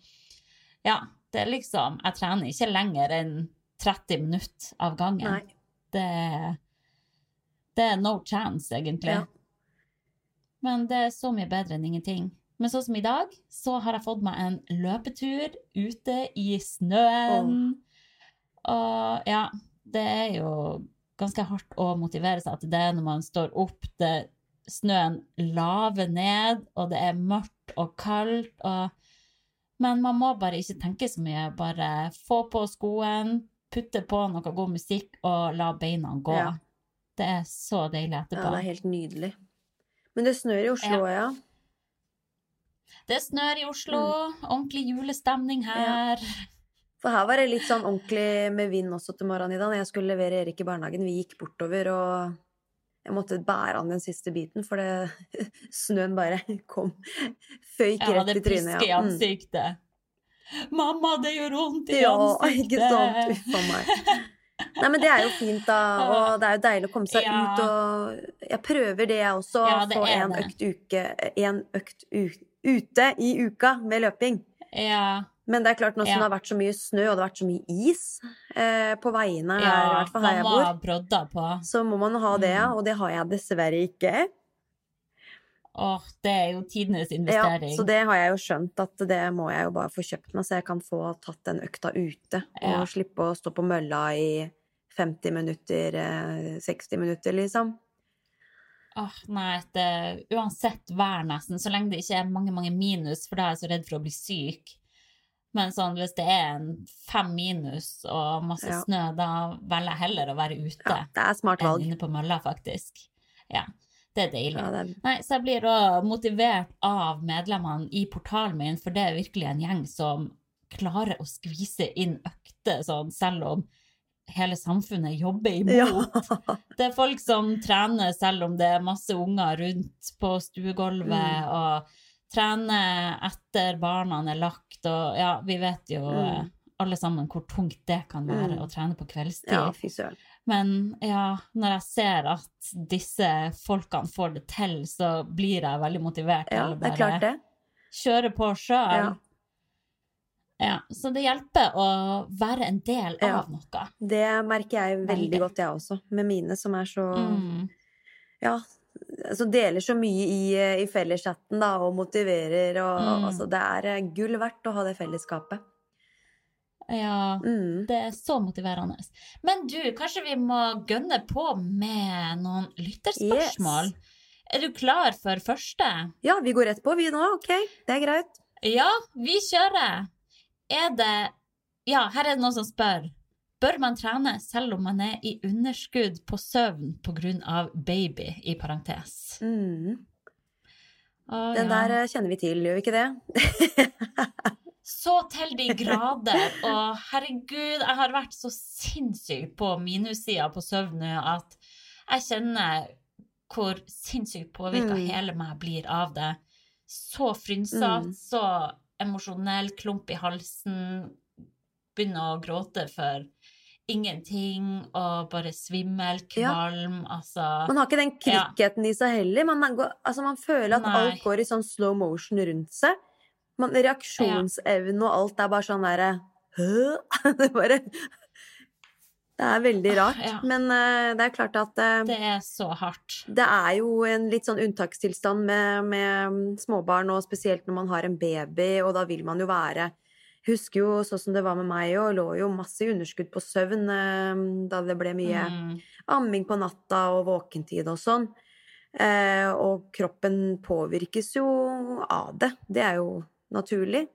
ja, det er liksom Jeg trener ikke lenger enn 30 minutter av gangen. Nei. Det, det er no chance, egentlig. Ja. Men det er så mye bedre enn ingenting. Men sånn som i dag, så har jeg fått meg en løpetur ute i snøen. Og ja, det er jo ganske hardt å motivere seg til det når man står opp, det, snøen laver ned, og det er mørkt og kaldt. Og... Men man må bare ikke tenke så mye. Bare få på skoen, putte på noe god musikk og la beina gå. Ja. Det er så deilig Ja, etterpå. det er helt nydelig. Men det snør i Oslo, ja. Det snør i Oslo. Ordentlig julestemning her. For her var det litt sånn ordentlig med vind også til morgenen i dag. Når jeg skulle levere Erik i barnehagen, vi gikk bortover, og jeg måtte bære han den siste biten, for det, snøen bare kom. Føyk rett i trynet. pisker i Ja. Mm. ansiktet. Mamma, det gjør vondt i Ja, ansiktet! ikke sant. Uff a meg. Nei, men det er jo fint, da. Og det er jo deilig å komme seg Ja. ut og Jeg prøver det, jeg også. Ja, det få en det. økt, uke, en økt ute i uka med løping. Ja, Men det er klart, nå som Ja. det har vært så mye snø, og det har vært så mye is eh, på veiene her, i hvert fall her jeg bor, på. så må man ha det, Mm. og det har jeg dessverre ikke. Åh, det er jo tidenes Ja, så det har jeg jo skjønt, at det må jeg jo bare få kjøpt meg, så jeg kan få tatt den økta ute, og Ja. slippe å stå på mølla i 50 minutter, eh, 60 minutter, liksom. Åh, nei, det, uansett vær nesten, så lenge det ikke er mange, mange minus, for da er jeg så redd for å bli syk. Men sånn, hvis det er en fem minus og masse Ja. snø, da velger jeg heller å være ute Ja, det er smart enn valg. inne på mølla, faktisk. Ja, det er deilig. Ja, det er, Nei, så jeg blir òg motivert av medlemmene i portalen min, for det er virkelig en gjeng som klarer å skvise inn økter sånn, selv om hele samfunnet jobber imot. ja. Det er folk som trener selv om det er masse unger rundt på stuegulvet, Mm. og trener etter barna er lagt, og ja, vi vet jo Mm. eh, alle sammen hvor tungt det kan være Mm. å trene på kveldstid. ja. Men ja, når jeg ser at disse folkene får det til, så blir jeg veldig motivert Ja, til å det bare klart det. kjøre på sjøl. Ja. Ja, så det hjelper å være en del av Ja. noe. Det merker jeg veldig Veldig. godt, jeg også, med mine som er så Mm. Ja, altså deler så mye i, i felleschatten, da, og motiverer og Mm. Altså, det er eh, gull verdt å ha det fellesskapet. Ja, Mm. det er så motiverende. Men du, kanskje vi må gønne på med noen lytterspørsmål? Yes. Er du klar for første? Ja, vi går rett på, vi nå. Ok, det er greit. Ja, vi kjører. Er det Ja, her er det noen som spør. Bør man trene selv om man er i underskudd på søvn pga. baby, i parentes? Mm. Å, Den ja. der eh, kjenner vi til, gjør vi ikke det? Så til de grader. Og herregud, jeg har vært så sinnssykt på minussida på søvn nå at jeg kjenner hvor sinnssykt påvirka Mm. hele meg blir av det. Så frynsete, Mm. så emosjonell, klump i halsen. Begynner å gråte for ingenting og bare svimmel, Ja. altså Man har ikke den Ja. i seg heller. Man, går- altså, man føler at Nei. alt går i sånn slow motion rundt seg. Man, reaksjonsevne og alt er bare sånn derre Det bare Det er veldig rart. Ja. Men uh, det er klart at uh, Det er så hardt. det er jo en litt sånn unntakstilstand med, med småbarn, og spesielt når man har en baby, og da vil man jo være husker jo sånn som det var med meg òg, lå jo masse underskudd på søvn uh, da det ble mye Mm. amming på natta og våkentid og sånn. Eh, og kroppen påvirkes jo av det. Det er jo naturlig.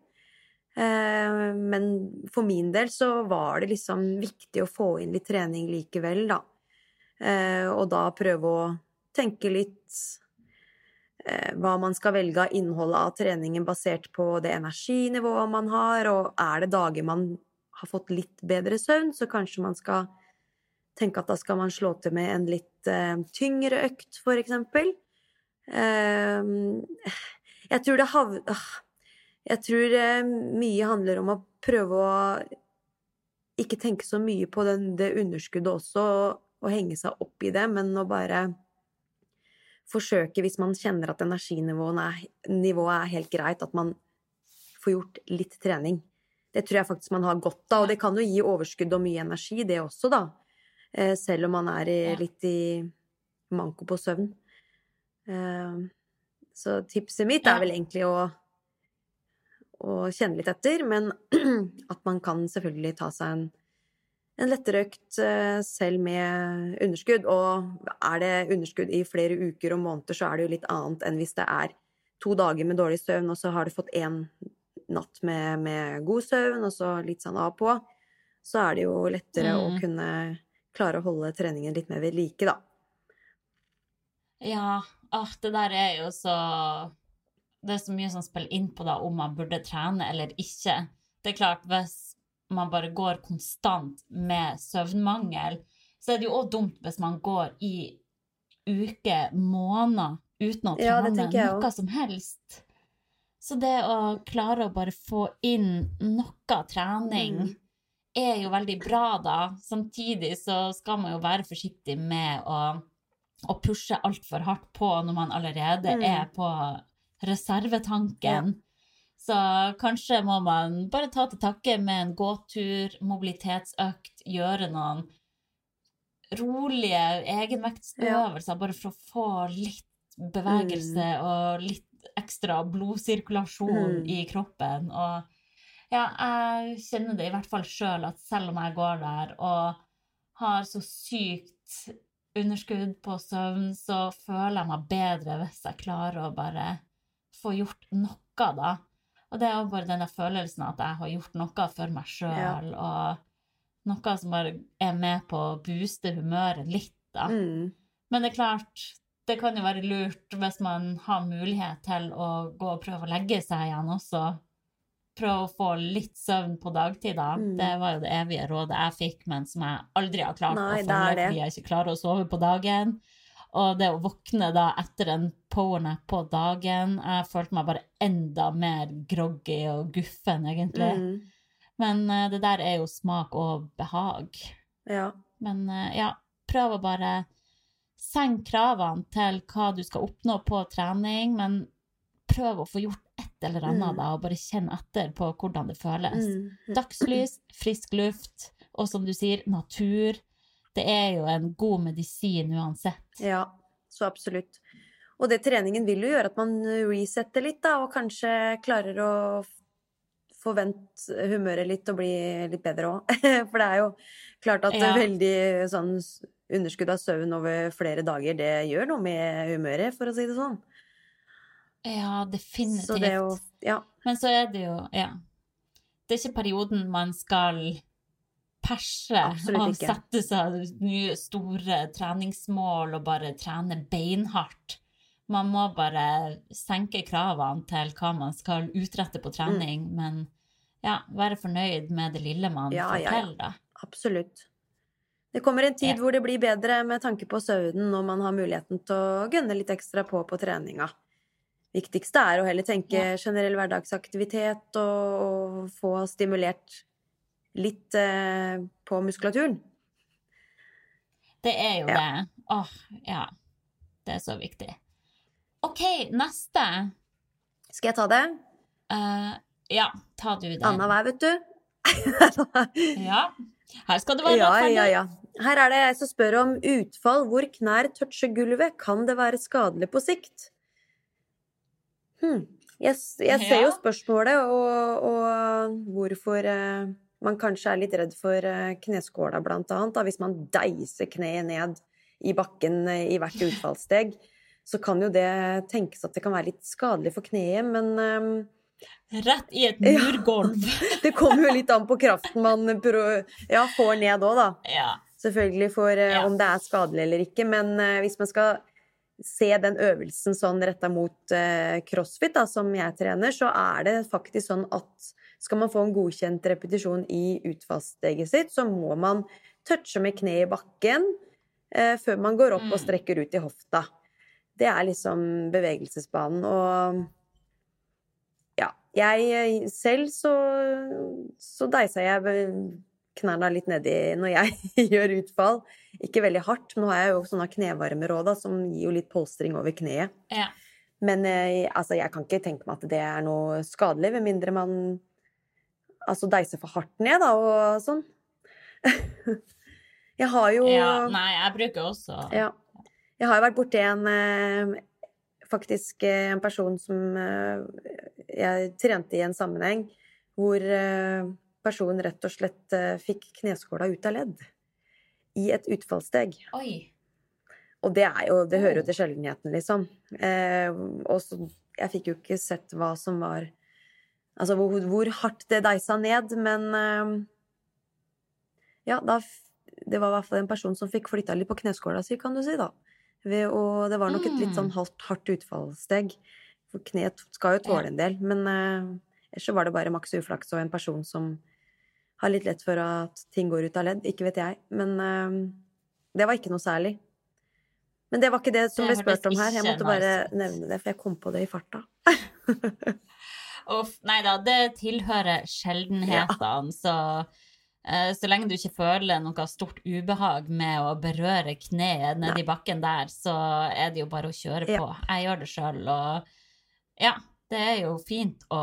Eh, men for min del så var det liksom viktig å få inn litt trening likevel, da. Eh, og da prøve å tenke litt eh, hva man skal velge av innholdet av treningen basert på det energinivået man har, og er det dager man har fått litt bedre søvn, så kanskje man skal tenke at da skal man slå til med en litt tyngre økt, for eksempel. Jeg tror det hav... ah, Jeg tror eh, mye handler om å prøve å ikke tenke så mye på den, det underskuddet også, og, henge seg opp i det, men å bare forsøke, hvis man kjenner at energinivået er, er helt greit, at man får gjort litt trening. Det tror jeg faktisk man har godt av, og det kan jo gi overskudd og mye energi, det også, da. Eh, selv om man er i, litt i manko på søvn. Eh, så tipset mitt er vel egentlig å, å kjenne litt etter, men at man kan selvfølgelig ta seg en, en lettere økt eh, selv med underskudd. Og er det underskudd i flere uker og måneder, så er det jo litt annet enn hvis det er to dager med dårlig søvn, og så har du fått én natt med, med god søvn, og så litt sånn av på. Så er det jo lettere å Mm. kunne klare å holde treningen litt mer ved like, da. Ja, åh, det der er jo så Det er så mye som spiller inn på da om man burde trene eller ikke. Det er klart, hvis man bare går konstant med søvnmangel, så er det jo òg dumt hvis man går i uker, måneder, uten å Ja, trene jeg noe som helst. Så det å klare å bare få inn noe trening Mm. er jo veldig bra, da. Samtidig så skal man jo være forsiktig med å, å pushe altfor hardt på når man allerede Mm. er på reservetanken. Så kanskje må man bare ta til takke med en gåtur, mobilitetsøkt, gjøre noen rolige egenvektsøvelser, bare for å få litt bevegelse og litt ekstra blodsirkulasjon Mm. i kroppen. Og ja, jeg kjenner det i hvert fall sjøl at selv om jeg går der og har så sykt underskudd på søvn, så føler jeg meg bedre hvis jeg klarer å bare få gjort noe, da. Og det er jo bare denne følelsen at jeg har gjort noe for meg sjøl, og noe som bare er med på å booste humøret litt, da. Mm. Men det er klart, det kan jo være lurt hvis man har mulighet til å gå og prøve å legge seg igjen også. Prøve å få litt søvn på dagtid, da. Mm. Det var jo det evige rådet jeg fikk, men som jeg aldri har klart Nei, å følge det. fordi jeg ikke klarer å sove på dagen. Og det å våkne da etter en powernap på dagen Jeg følte meg bare enda mer groggy og guffen, egentlig. Mm. Men uh, det der er jo smak og behag. Ja. Men uh, ja, prøv å bare senke kravene til hva du skal oppnå på trening, men prøv å få gjort et eller annet Mm. da, og bare kjenne etter på hvordan det føles. Mm. Dagslys, frisk luft, og som du sier, natur. Det er jo en god medisin uansett. Ja, så absolutt. Og det treningen vil jo gjøre at man resetter litt, da, og kanskje klarer å forvente humøret litt og bli litt bedre òg. For det er jo klart at Ja. veldig sånn underskudd av søvn over flere dager, det gjør noe med humøret, for å si det sånn. Ja, definitivt. Så det jo, Ja. Men så er det jo, ja Det er ikke perioden man skal perse og sette seg nye store treningsmål og bare trene beinhardt. Man må bare senke kravene til hva man skal utrette på trening, men ja, være fornøyd med det lille man Ja, får ja, ja. til, da. Absolutt. Det kommer en tid Ja. hvor det blir bedre med tanke på søvnen når man har muligheten til å gønne litt ekstra på på treninga. Viktigste er å heller tenke Ja. generell hverdagsaktivitet og, og få stimulert litt eh, på muskulaturen. Det er jo Ja. det. Åh, ja. Det er så viktig. OK, neste. Skal jeg ta det? Uh, ja, ta du det. Anna hver, vet du. Ja. Her skal det være ja, ja, ja. Her er det jeg som spør om utfall hvor knær toucher gulvet. Kan det være skadelig på sikt? Hm. Jeg, jeg ser jo spørsmålet, og, og hvorfor eh, man kanskje er litt redd for eh, kneskåla, blant annet. Da. Hvis man deiser kneet ned i bakken eh, i hvert utfallssteg, så kan jo det tenkes at det kan være litt skadelig for kneet, men eh, Rett i et Ja. det kommer jo litt an på kraften man ja, får ned òg, da. Ja. Selvfølgelig for Ja. om det er skadelig eller ikke, men uh, hvis man skal se den øvelsen sånn retta mot uh, crossfit, da, som jeg trener, så er det faktisk sånn at skal man få en godkjent repetisjon i utfallssteget sitt, så må man touche med kneet i bakken eh, før man går opp Mm. og strekker ut i hofta. Det er liksom bevegelsesbanen, og ja. Jeg eh, selv så, så deisa jeg knærne litt nedi når jeg gjør utfall. Ikke veldig hardt, nå har jeg jo sånne knevarmer òg, som gir jo litt polstring over kneet. ja. Men eh, altså, jeg kan ikke tenke meg at det er noe skadelig, med mindre man altså deise for hardt ned, da, og sånn. jeg har jo ja. Nei, jeg bruker også ja. Jeg har jo vært borti en eh, faktisk eh, en person som eh, jeg trente i en sammenheng, hvor personen rett og slett fikk kneskåla ut av ledd i et utfallssteg. Oi. Og det er jo Det hører jo til sjeldenheten, liksom. Og så Jeg fikk jo ikke sett hva som var Altså hvor, hvor hardt det deisa ned, men eh, Ja, da Det var i hvert fall en person som fikk flytta litt på kneskåla si, kan du si, da. Ved, og det var nok et litt sånn Mm. halvt hardt utfallssteg. For kneet skal jo tåle en del, men eh, ellers så var det bare maks uflaks og en person som har litt lett for at ting går ut av ledd. Ikke vet jeg. Men eh, det var ikke noe særlig. Men det var ikke det som ble spurt om her. Jeg måtte bare nevne det, for jeg kom på det i farta. Uff, nei da, det tilhører sjeldenhetene, så eh, så lenge du ikke føler noe stort ubehag med å berøre kneet nedi bakken der, så er det jo bare å kjøre Ja. på. Jeg gjør det sjøl, og ja, det er jo fint å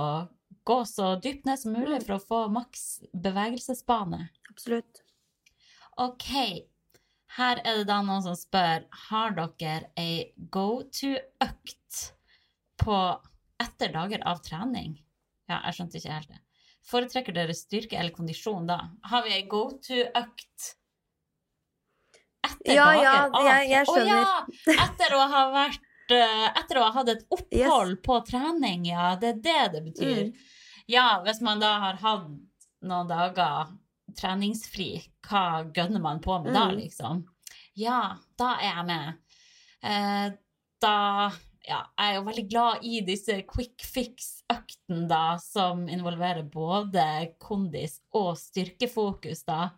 gå så dypt ned som mulig for å få maks bevegelsesbane. Absolutt. Ok, her er det da noen som spør, har dere ei go-to-økt på etter dager av trening? Ja, jeg skjønte ikke helt det. Foretrekker dere styrke eller kondisjon da? Har vi ei go-to-økt etter Ja, dager ja, av jeg- jeg Å ja! Etter å ha vært eh, Etter å ha hatt et opphold på trening, ja. Det er det det betyr. Mm. Ja, hvis man da har hatt noen dager treningsfri, hva gønner man på med da, Mm. liksom? Ja, da er jeg med. Eh, da ja, jeg er jo veldig glad i disse quick fix-øktene, da, som involverer både kondis og styrkefokus, da.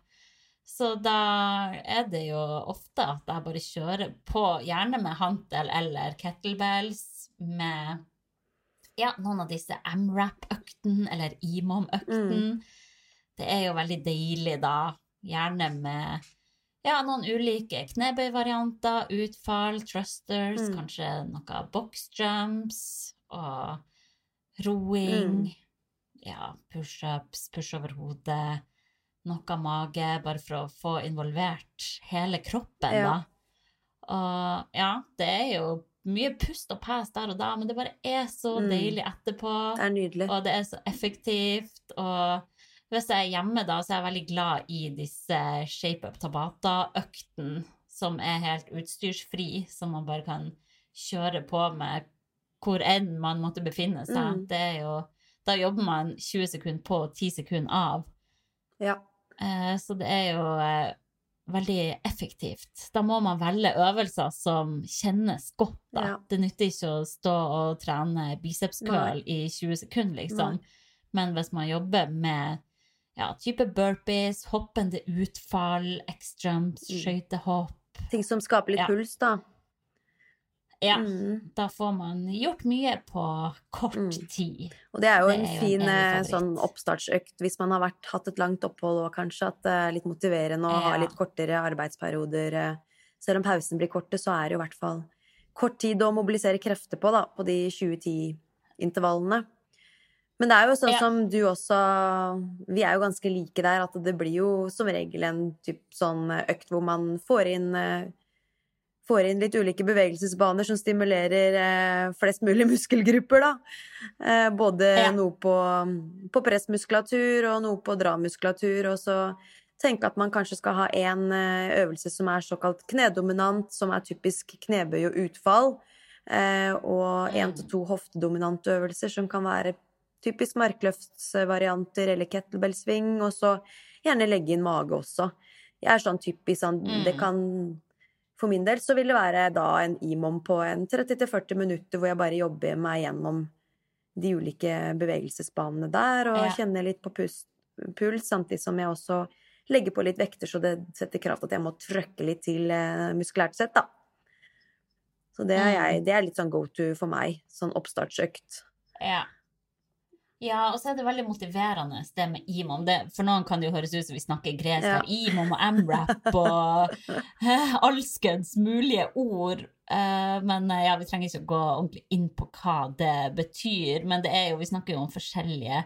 Så da er det jo ofte at jeg bare kjører på, gjerne med hantel eller kettlebells, med ja, noen av disse MRAP-øktene eller IMOM-øktene. Det er jo veldig deilig, da. Gjerne med ja, noen ulike knebøyvarianter, utfall, thrusters, Mm. kanskje noe boxjumps og roing. Mm. Ja, pushups, push over hodet, noe mage, bare for å få involvert hele kroppen, Ja. da. Og ja, det er jo mye pust og pes der og da, men det bare er så Mm. deilig etterpå. Det er nydelig. Og det er så effektivt. Og hvis jeg er hjemme, da, så er jeg veldig glad i disse Shape Up Tabata-øktene, som er helt utstyrsfri, som man bare kan kjøre på med hvor enn man måtte befinne seg. Mm. Det jo Da jobber man 20 sekunder på og 10 sekunder av. Ja. Eh, så det er jo eh, veldig effektivt. Da må man velge øvelser som kjennes godt, da. Ja. Det nytter ikke å stå og trene biceps curl i 20 sekunder, liksom. Men hvis man jobber med ja, type burpees, hoppende utfall, x-jumps, Mm. skøytehopp Ting som skaper litt Ja. puls, da. ja, Mm. da får man gjort mye på kort Mm. tid. Og det er jo Det en er jo en fin evig eh, sånn oppstartsøkt hvis man har vært, hatt et langt opphold og kanskje at det er litt motiverende å ha litt kortere arbeidsperioder. eh. Selv om pausen blir korte, så er det jo i hvert fall kort tid å mobilisere krefter på, da, på de 2010-intervallene. Men det er jo sånn Ja. som du også Vi er jo ganske like der, at det blir jo som regel en typ sånn økt hvor man får inn eh, Får inn litt ulike bevegelsesbaner som stimulerer eh, flest mulig muskelgrupper, da. Eh, både Ja. noe på, på pressmuskulatur og noe på dramuskulatur, og så tenke at man kanskje skal ha en eh, øvelse som er såkalt knedominant, som er typisk knebøy og utfall, eh, og én Mm. til to hoftedominante øvelser som kan være typisk markløftsvarianter eller kettlebellsving, og så gjerne legge inn mage også. Jeg er sånn typisk sånn Det Mm. kan For min del så vil det være da en IMOM på en 30-40 minutter hvor jeg bare jobber meg gjennom de ulike bevegelsesbanene der, og Ja. kjenner litt på pust, puls, samtidig som jeg også legger på litt vekter, så det setter krav til at jeg må trøkke litt til eh, muskulært sett, da. Så det er, jeg, Mm. det er litt sånn go to for meg, sånn oppstartsøkt. Ja. Ja, og så er det veldig motiverende det med imam. Det, for noen kan det jo høres ut som vi snakker gresk Ja. Imam og amrap og eh, alskens mulige ord. Eh, men eh, ja, vi trenger ikke å gå ordentlig inn på hva det betyr. Men det er jo, vi snakker jo om forskjellige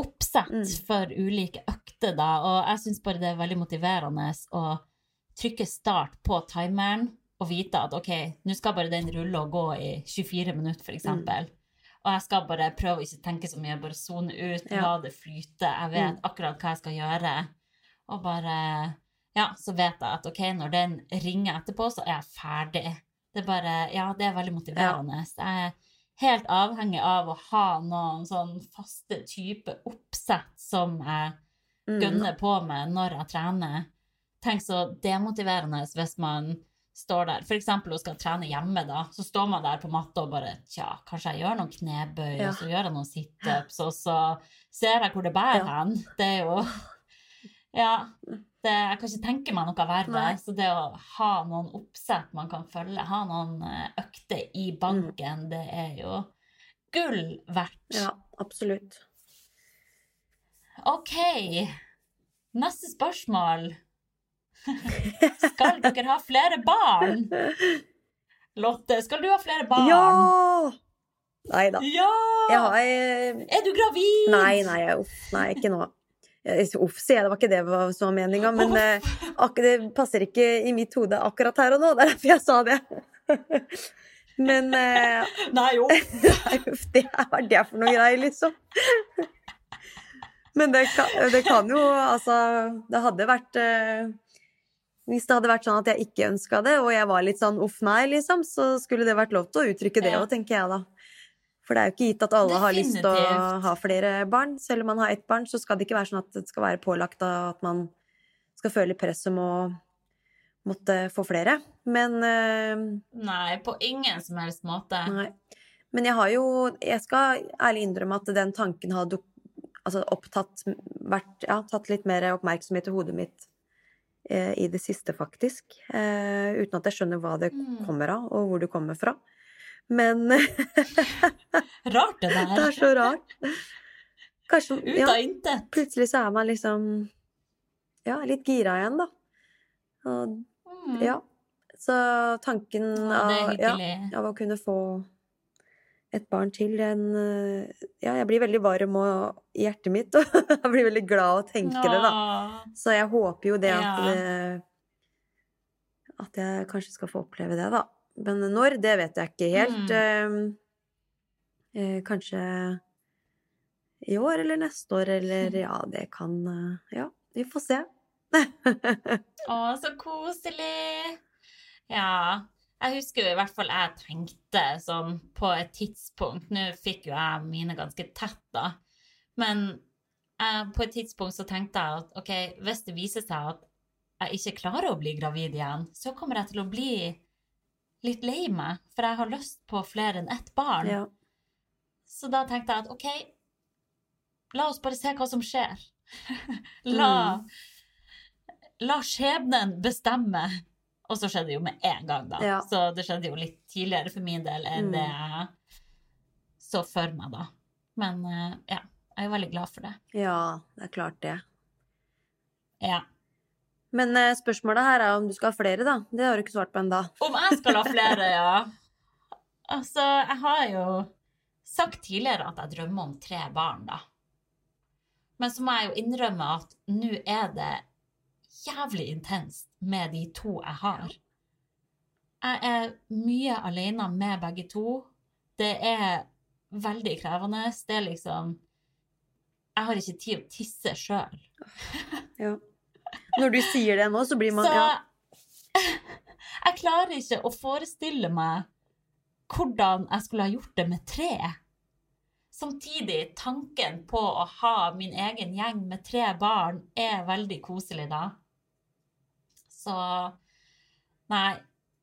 oppsett Mm. for ulike økter, da. Og jeg syns bare det er veldig motiverende å trykke start på timeren og vite at OK, nå skal bare den rulle og gå i 24 minutter, for eksempel. Og jeg skal bare prøve å ikke tenke så mye, bare sone ut, Ja. la det flyte. Jeg vet Mm. akkurat hva jeg skal gjøre. Og bare Ja, så vet jeg at OK, når den ringer etterpå, så er jeg ferdig. Det er bare Ja, det er veldig motiverende. Jeg er helt avhengig av å ha noen sånn faste type oppsett som jeg Mm. gønner på med når jeg trener. Tenk så demotiverende hvis man står der, eksempel og skal trene hjemme, da, så står man der på matta og bare Tja, kanskje jeg gjør noen knebøy, Ja. og så gjør jeg noen situps, og så ser jeg hvor det bærer Ja. hen. Det er jo Ja. Det, jeg kan ikke tenke meg noe verre. Nei. Så det å ha noen oppsett man kan følge, ha noen eh, økter i banken, det er jo gull verdt. Ja, absolutt. OK. Neste spørsmål. Skal dere ha flere barn? Lotte, skal du ha flere barn? Ja! Nei da. Ja! Har eh, Er du gravid? Nei, nei, uff, nei, ikke nå. Uff, sier jeg, det var ikke det som var meninga, men eh, det passer ikke i mitt hode akkurat her og nå. Det er derfor jeg sa det. Men eh, Nei, jo. nei, uff, det er hva er det for noe greier, liksom? Men det kan, det kan jo Altså, det hadde vært eh, Hvis det hadde vært sånn at jeg ikke ønska det, og jeg var litt sånn uff, nei, liksom, så skulle det vært lov til å uttrykke det Ja. tenker jeg da. For det er jo ikke gitt at alle har lyst til å ha flere barn. Selv om man har ett barn, så skal det ikke være sånn at det skal være pålagt at man skal føle press om å måtte få flere. Men eh, Nei, på ingen som helst måte. Nei. Men jeg har jo Jeg skal ærlig innrømme at den tanken har altså opptatt vært, ja, tatt litt mer oppmerksomhet i hodet mitt i det siste, faktisk. Eh, uten at jeg skjønner hva det Mm. kommer av, og hvor det kommer fra. Men Rart det der. det er så rart. Kanskje Ut ja, av intet. Plutselig så er man liksom Ja, litt gira igjen, da. Og, Mm. ja. Så tanken Ja, av, ja, av å kunne få et barn til, den eh, Ja, jeg blir veldig varm i hjertet mitt, og jeg blir veldig glad å tenke det, da. Så jeg håper jo det at Ja. det At jeg kanskje skal få oppleve det, da. Men når, det vet jeg ikke helt. Mm. Eh, eh, kanskje i år eller neste år, eller ja, det kan eh, Ja, vi får se. Å, så koselig! Ja. Jeg husker i hvert fall jeg tenkte sånn på et tidspunkt Nå fikk jo jeg mine ganske tett, da. Men eh, på et tidspunkt så tenkte jeg at ok, hvis det viser seg at jeg ikke klarer å bli gravid igjen, så kommer jeg til å bli litt lei meg, for jeg har lyst på flere enn ett barn. Ja. Så da tenkte jeg at ok, la oss bare se hva som skjer. la, la skjebnen bestemme Og så skjedde det jo med en gang, da. Ja. Så det skjedde jo litt tidligere for min del enn Mm. det jeg så for meg, da. Men eh, ja, jeg er jo veldig glad for det. Ja, det er klart det. Ja. Men eh, spørsmålet her er om du skal ha flere, da. Det har du ikke svart på ennå. Om jeg skal ha flere, ja. Altså, jeg har jo sagt tidligere at jeg drømmer om tre barn, da. Men så må jeg jo innrømme at nå er det jævlig intenst med de to jeg har. Jeg er mye alene med begge to. Det er veldig krevende. Det er liksom Jeg har ikke tid å tisse sjøl. Ja. Når du sier det nå, så blir man Så ja. jeg klarer ikke å forestille meg hvordan jeg skulle ha gjort det med tre. Samtidig, tanken på å ha min egen gjeng med tre barn er veldig koselig da. Så Nei,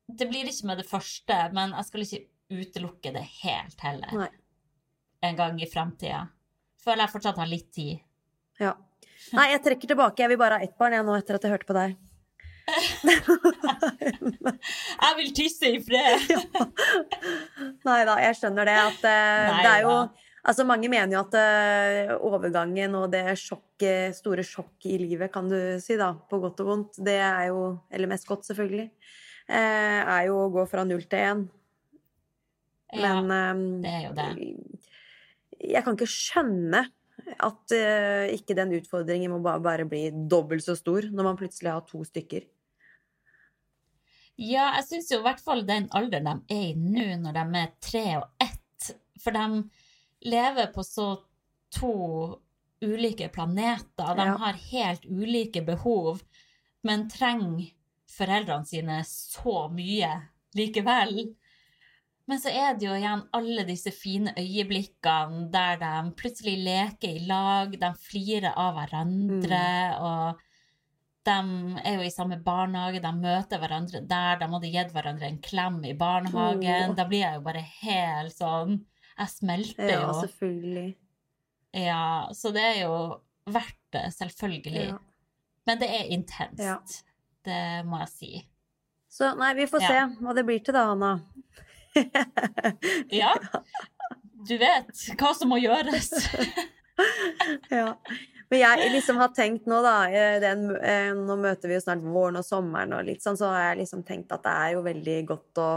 det blir ikke med det første, men jeg skal ikke utelukke det helt heller. Nei. En gang i framtida. Føler jeg fortsatt har litt tid. ja. Nei, jeg trekker tilbake. Jeg vil bare ha ett barn jeg nå, etter at jeg hørte på deg. Jeg vil tisse i fred! Nei da, jeg skjønner det. At uh, det er jo da. Altså, mange mener jo at eh, overgangen og det sjokket, store sjokket i livet, kan du si, da, på godt og vondt, det er jo Eller mest godt, selvfølgelig. Eh, er jo å gå fra null til én. Ja, Men eh, det er jo det. jeg kan ikke skjønne at eh, ikke den utfordringen må bare, bare bli dobbelt så stor når man plutselig har to stykker. Ja, jeg syns jo i hvert fall den alderen de er i nå, når de er tre og ett For de lever på så to ulike planeter. De Ja. har helt ulike behov, men trenger foreldrene sine så mye likevel. Men så er det jo igjen alle disse fine øyeblikkene der de plutselig leker i lag, de flirer av hverandre, og de er jo i samme barnehage, de møter hverandre der, de hadde gitt hverandre en klem i barnehagen. Oh. Da blir jeg jo bare helt sånn Jeg smelter jo. Ja, selvfølgelig. Ja, så det er jo verdt det, selvfølgelig. Ja. Men det er intenst. Ja. Det må jeg si. Så nei, vi får se hva det blir til da, Hanna. Ja. Du vet hva som må gjøres. Ja. Men jeg liksom har tenkt nå, da eh, den, eh, Nå møter vi jo snart våren og sommeren og litt sånn, så har jeg liksom tenkt at det er jo veldig godt å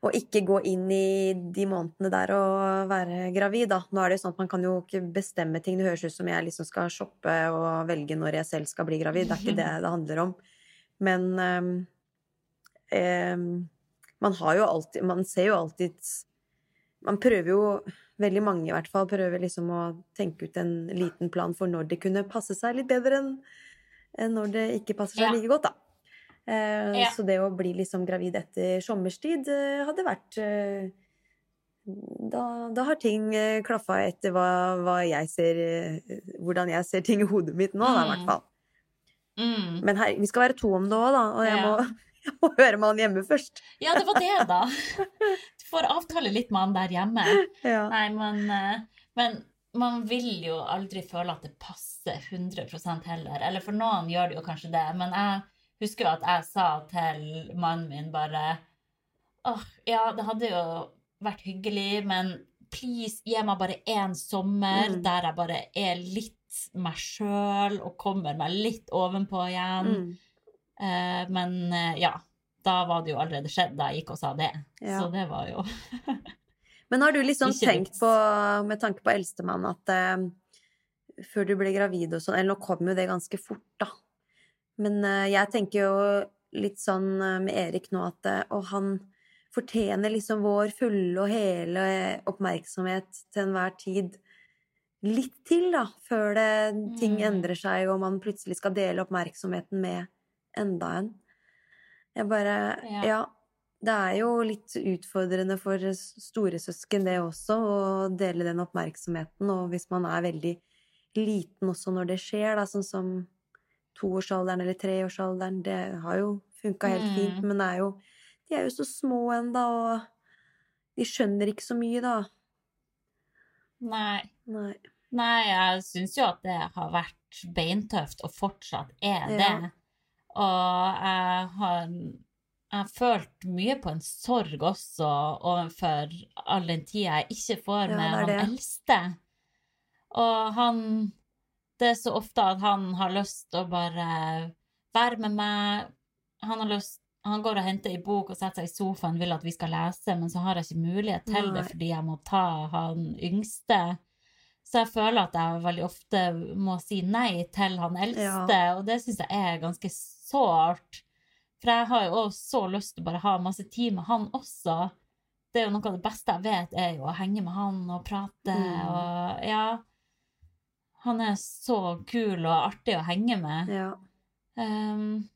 å ikke gå inn i de månedene der og være gravid, da. Nå er det jo sånn at man kan jo ikke bestemme ting. Det høres ut som jeg liksom skal shoppe og velge når jeg selv skal bli gravid. Det er ikke det det handler om. Men um, um, man har jo alltid Man ser jo alltid Man prøver jo veldig mange i hvert fall prøver liksom å tenke ut en liten plan for når det kunne passe seg litt bedre enn når det ikke passer seg Ja. like godt, da. Eh, Ja. Så det å bli liksom gravid etter sommerstid eh, hadde vært eh, da, da har ting klaffa etter hva, hva jeg ser Hvordan jeg ser ting i hodet mitt nå, da, i hvert Mm. fall. Mm. Men her, vi skal være to om det òg, da, og jeg, Ja. må, jeg må høre med han hjemme først. Ja, det var det, da. Du får avtale litt med han der hjemme. Ja. Nei, men, men man vil jo aldri føle at det passer 100% heller. Eller for noen gjør det jo kanskje det, men jeg husker jo at jeg sa til mannen min bare Åh, ja, det hadde jo vært hyggelig, men please, gi meg bare én sommer Mm. der jeg bare er litt meg sjøl og kommer meg litt ovenpå igjen. Mm. Eh, men eh, ja, da var det jo allerede skjedd da jeg gikk og sa det. Ja. Så det var jo Men har du liksom tenkt på, med tanke på eldstemann, at eh, før du ble gravid og sånn Eller nå kom jo det ganske fort, da. Men eh, jeg tenker jo litt sånn eh, med Erik nå at eh, Og han fortjener liksom vår fulle og hele oppmerksomhet til enhver tid. Litt til, da, før det, ting Mm. endrer seg, og man plutselig skal dele oppmerksomheten med enda en. Jeg bare Ja. Ja. Det er jo litt utfordrende for storesøsken, det også, å dele den oppmerksomheten. Og hvis man er veldig liten også når det skjer, da, sånn som toårsalderen eller treårsalderen, det har jo funka helt Mm. fint, men det er jo, de er jo så små ennå, og de skjønner ikke så mye, da. Nei. Nei. Nei, jeg syns jo at det har vært beintøft, og fortsatt er det. Ja. Og jeg har, jeg har følt mye på en sorg også overfor all den tida jeg ikke får Ja, med er han eldste. Og han Det er så ofte at han har lyst til å bare være med meg. Han har lyst han går og henter ei bok og setter seg i sofaen vil at vi skal lese, men så har jeg ikke mulighet til det fordi jeg må ta han yngste. Så jeg føler at jeg veldig ofte må si nei til han eldste, og det syns jeg er ganske sårt. For jeg har jo også så lyst til å bare ha masse tid med han også. Det er jo noe av det beste jeg vet, er jo å henge med han og prate Mm. og ja. Han er så kul og artig å henge med. Ja. Um,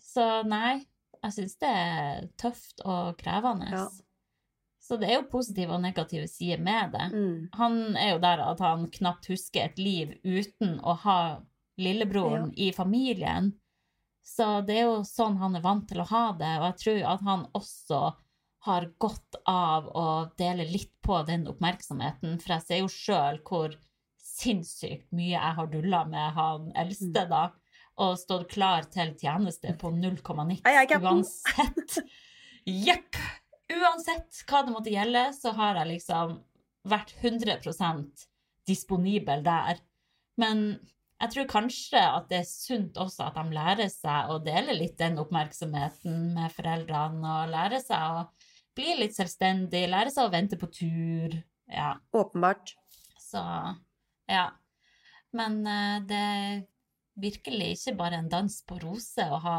så nei, jeg syns det er tøft og krevende. Ja. Så det er jo positive og negative sider med det. Mm. Han er jo der at han knapt husker et liv uten å ha lillebroren i familien. Så det er jo sånn han er vant til å ha det, og jeg tror at han også har godt av å dele litt på den oppmerksomheten, for jeg ser jo sjøl hvor sinnssykt mye jeg har dulla med han eldste, da, og stått klar til tjeneste på 0,9 Hei, hei, Captain. uansett. Jepp! Uansett hva det måtte gjelde, så har jeg liksom vært 100% disponibel der. Men jeg tror kanskje at det er sunt også at de lærer seg å dele litt den oppmerksomheten med foreldrene, og lære seg å bli litt selvstendig, lære seg å vente på tur. Ja, Åpenbart. så ja. Men eh, det er virkelig ikke bare en dans på roser å ha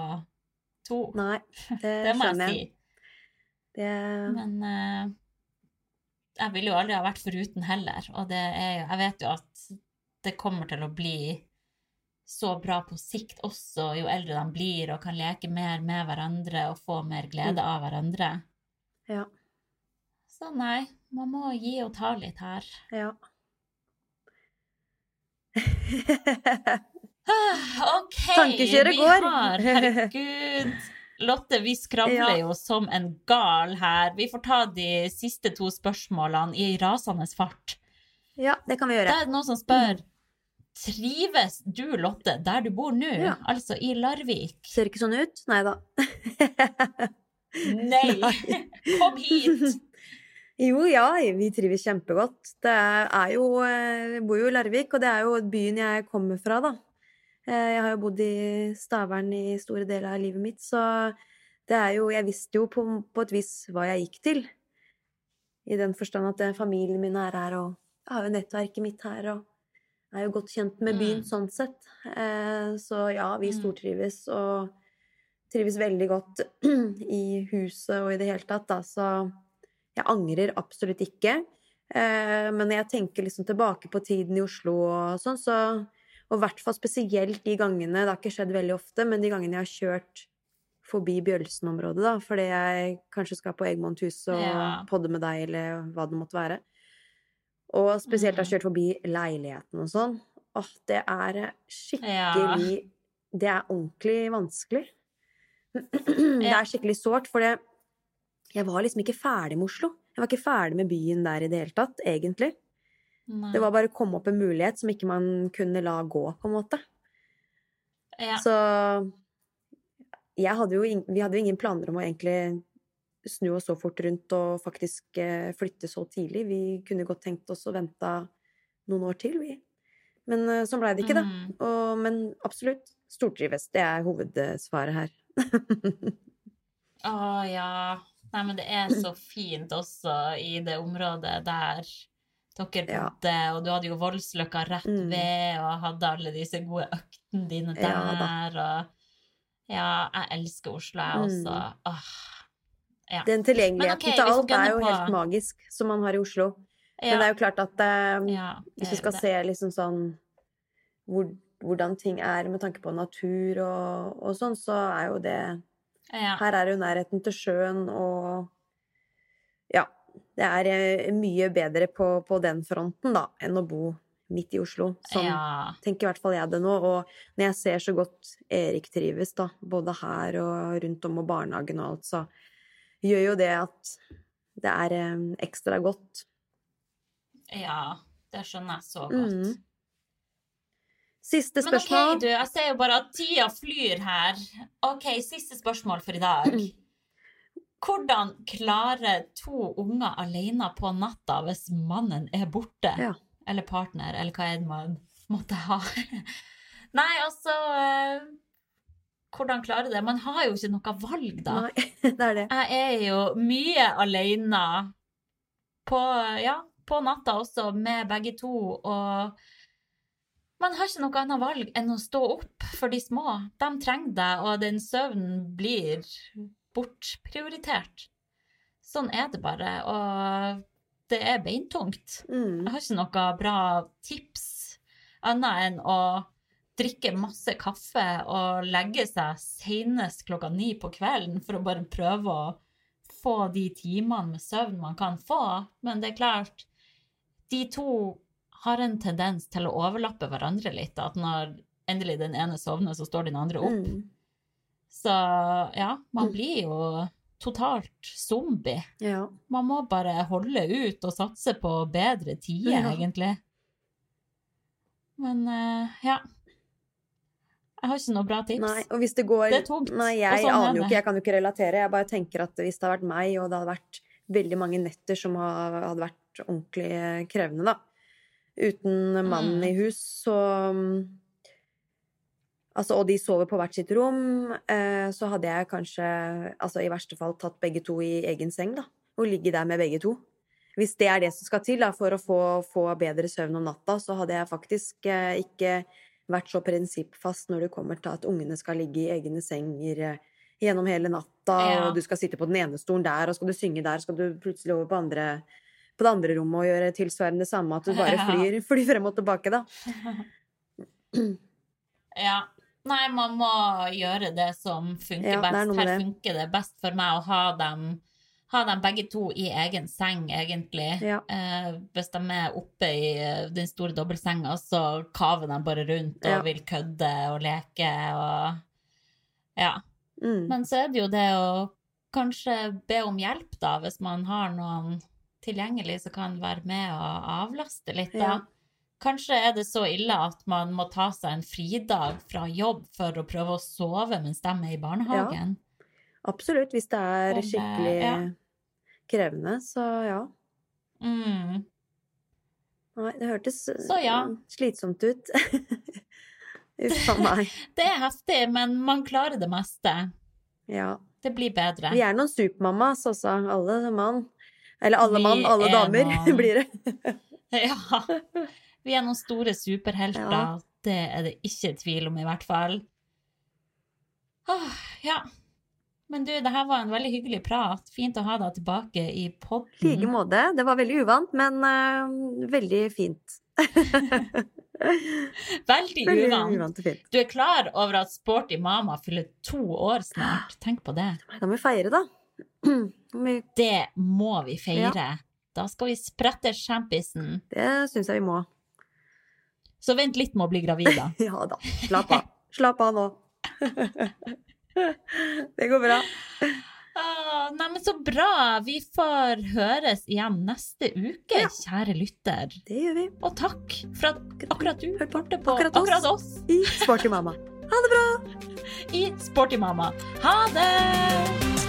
to. Nei, det, Det må jeg si. Det, Men eh, jeg ville jo aldri ha vært foruten heller, og det er jo Jeg vet jo at det kommer til å bli så bra på sikt også, jo eldre de blir og kan leke mer med hverandre og få mer glede av hverandre. ja. Så nei, man må gi og ta litt her. ja. OK! Tankekjøret vi går. har Herregud. Lotte, vi skravler Ja. jo som en gal her. Vi får ta de siste to spørsmålene i rasende fart. ja, det kan vi gjøre. Det er noen som spør Trives du, Lotte, der du bor nå? Ja. Altså i Larvik? Ser ikke sånn ut? Nei da. Nei! Kom hit! Jo, ja, vi trives kjempegodt. Det er jo Jeg bor jo i Larvik, og det er jo byen jeg kommer fra, da. Eh, Jeg har jo bodd i Stavern i store deler av livet mitt, så det er jo Jeg visste jo på, på et vis hva jeg gikk til. I den forstand at eh, familien min er her, og jeg har jo nettverket mitt her, og jeg er jo godt kjent med byen Mm. sånn sett. Eh, Så ja, vi Mm. stortrives, og trives veldig godt i huset og i det hele tatt, da, så jeg angrer absolutt ikke. Eh, men når jeg tenker liksom tilbake på tiden i Oslo og sånn, så Og i hvert fall spesielt de gangene, det har ikke skjedd veldig ofte, men de gangene jeg har kjørt forbi Bjølsen-området, da, fordi jeg kanskje skal på Egmont hus og Ja. podde med deg, eller hva det måtte være. Og spesielt har jeg kjørt forbi leiligheten og sånn. Åh, det er skikkelig Det er ordentlig vanskelig. Det er skikkelig sårt, for det jeg var liksom ikke ferdig med Oslo. Jeg var ikke ferdig med byen der i det hele tatt, egentlig. Nei. Det var bare å komme opp en mulighet som ikke man kunne la gå, på en måte. ja. Så hadde jo, vi hadde jo ingen planer om å egentlig snu oss så fort rundt og faktisk eh, flytte så tidlig. Vi kunne godt tenkt oss å vente noen år til, vi. Men eh, sånn blei det ikke, da. Mm. Og, men absolutt, stortrives. Det er hovedsvaret her. Å ja. Nei, men det er så fint også i det området der dere Ja. og du hadde jo Voldsløkka rett Mm. ved, og hadde alle disse gode øktene dine der, Ja og Ja, jeg elsker Oslo, jeg Mm. også. Åh. Ja. Den tilgjengeligheten okay, til alt er jo på. helt magisk, som man har i Oslo. Men det er jo klart at ja, hvis du skal det. se liksom sånn hvor, hvordan ting er med tanke på natur og, og sånn, så er jo det ja. Her er jo nærheten til sjøen og Ja. Det er eh, mye bedre på, på den fronten, da, enn å bo midt i Oslo. Sånn ja. tenker i hvert fall jeg det nå. Og når jeg ser så godt Erik trives, da, både her og rundt om og barnehagen og alt, så gjør jo det at det er eh, ekstra godt. Ja, det skjønner jeg så godt. Mm. Siste spørsmål. Men ok, du, jeg ser jo bare at tida flyr her. Ok, siste spørsmål for i dag. Hvordan klarer to unger alene på natta hvis mannen er borte? Ja. Eller partner, eller hva det man måtte ha? Nei, altså eh, Hvordan klare det? Man har jo ikke noe valg, da. Nei, det er det. Jeg er jo mye alene på, ja, på natta også, med begge to, og man har ikke noe annet valg enn å stå opp for de små. De trenger deg, og den søvnen blir bortprioritert. Sånn er det bare, og det er beintungt. Mm. Jeg har ikke noe bra tips annet enn å drikke masse kaffe og legge seg senest klokka ni på kvelden for å bare prøve å få de timene med søvn man kan få. Men det er klart, de to har en tendens til å overlappe hverandre litt. At når endelig den ene sovner, så står den andre opp. Mm. Så ja, man Mm. blir jo totalt zombie. Ja. Man må bare holde ut og satse på bedre tider, Ja. egentlig. Men eh, ja. Jeg har ikke noe bra tips. Nei, og hvis det går Det er tungt, Nei, jeg sånn er aner jo ikke, jeg kan jo ikke relatere. Jeg bare tenker at hvis det hadde vært meg, og det hadde vært veldig mange netter som hadde vært ordentlig krevende, da, uten mannen Mm. i hus, så Altså, og de sover på hvert sitt rom, eh, så hadde jeg kanskje, altså i verste fall, tatt begge to i egen seng, da. Og ligge der med begge to. Hvis det er det som skal til da, for å få, få bedre søvn om natta, så hadde jeg faktisk eh, ikke vært så prinsippfast når det kommer til at ungene skal ligge i egne senger eh, gjennom hele natta, Ja. og du skal sitte på den ene stolen der, og skal du synge der, skal du plutselig over på, andre, på det andre rommet og gjøre tilsvarende samme, at du bare flyr, flyr frem og tilbake, da. Ja. Nei, man må gjøre det som funker Ja, best. Her funker det best for meg å ha dem, ha dem begge to i egen seng, egentlig. Ja. Eh, hvis de er oppe i eh, den store dobbeltsenga, så kaver de bare rundt og Ja. vil kødde og leke og Ja. Mm. Men så er det jo det å kanskje be om hjelp, da, hvis man har noen tilgjengelig som kan være med og avlaste litt, da. Ja. Kanskje er det så ille at man må ta seg en fridag fra jobb for å prøve å sove mens de er i barnehagen. Absolutt, hvis det er skikkelig ja. krevende, så ja. Mm. Nei, det hørtes eh, Så ja. slitsomt ut. Uff a meg. Det er heftig, men man klarer det meste. Ja. Det blir bedre. Vi er noen supermammas også, alle mann. Eller alle mann, alle er damer, noen- blir det. Ja. Vi er noen store superhelter. Ja. Det er det ikke tvil om, i hvert fall. Åh, ja. Men du, det her var en veldig hyggelig prat. Fint å ha deg tilbake i I like måte. Det var veldig uvant, men uh, veldig fint. Veldig Veldig uvant. fint. Du er klar over at Sporty Mama fyller to år snart? Tenk på det. Da må vi feire, da. Det må vi feire. Da skal vi sprette sjampisen. Det syns jeg vi må. Så vent litt med å bli gravid, da. Ja da. Slapp av. Slapp av nå. Det går bra. Ah, Neimen, så bra! Vi får høres igjen neste uke, Ja. kjære lytter. Det gjør vi. Og takk for at akkurat du hørte på akkurat oss. akkurat oss I Sporty mamma. Ha det bra! i Sporty Mamma. Ha det!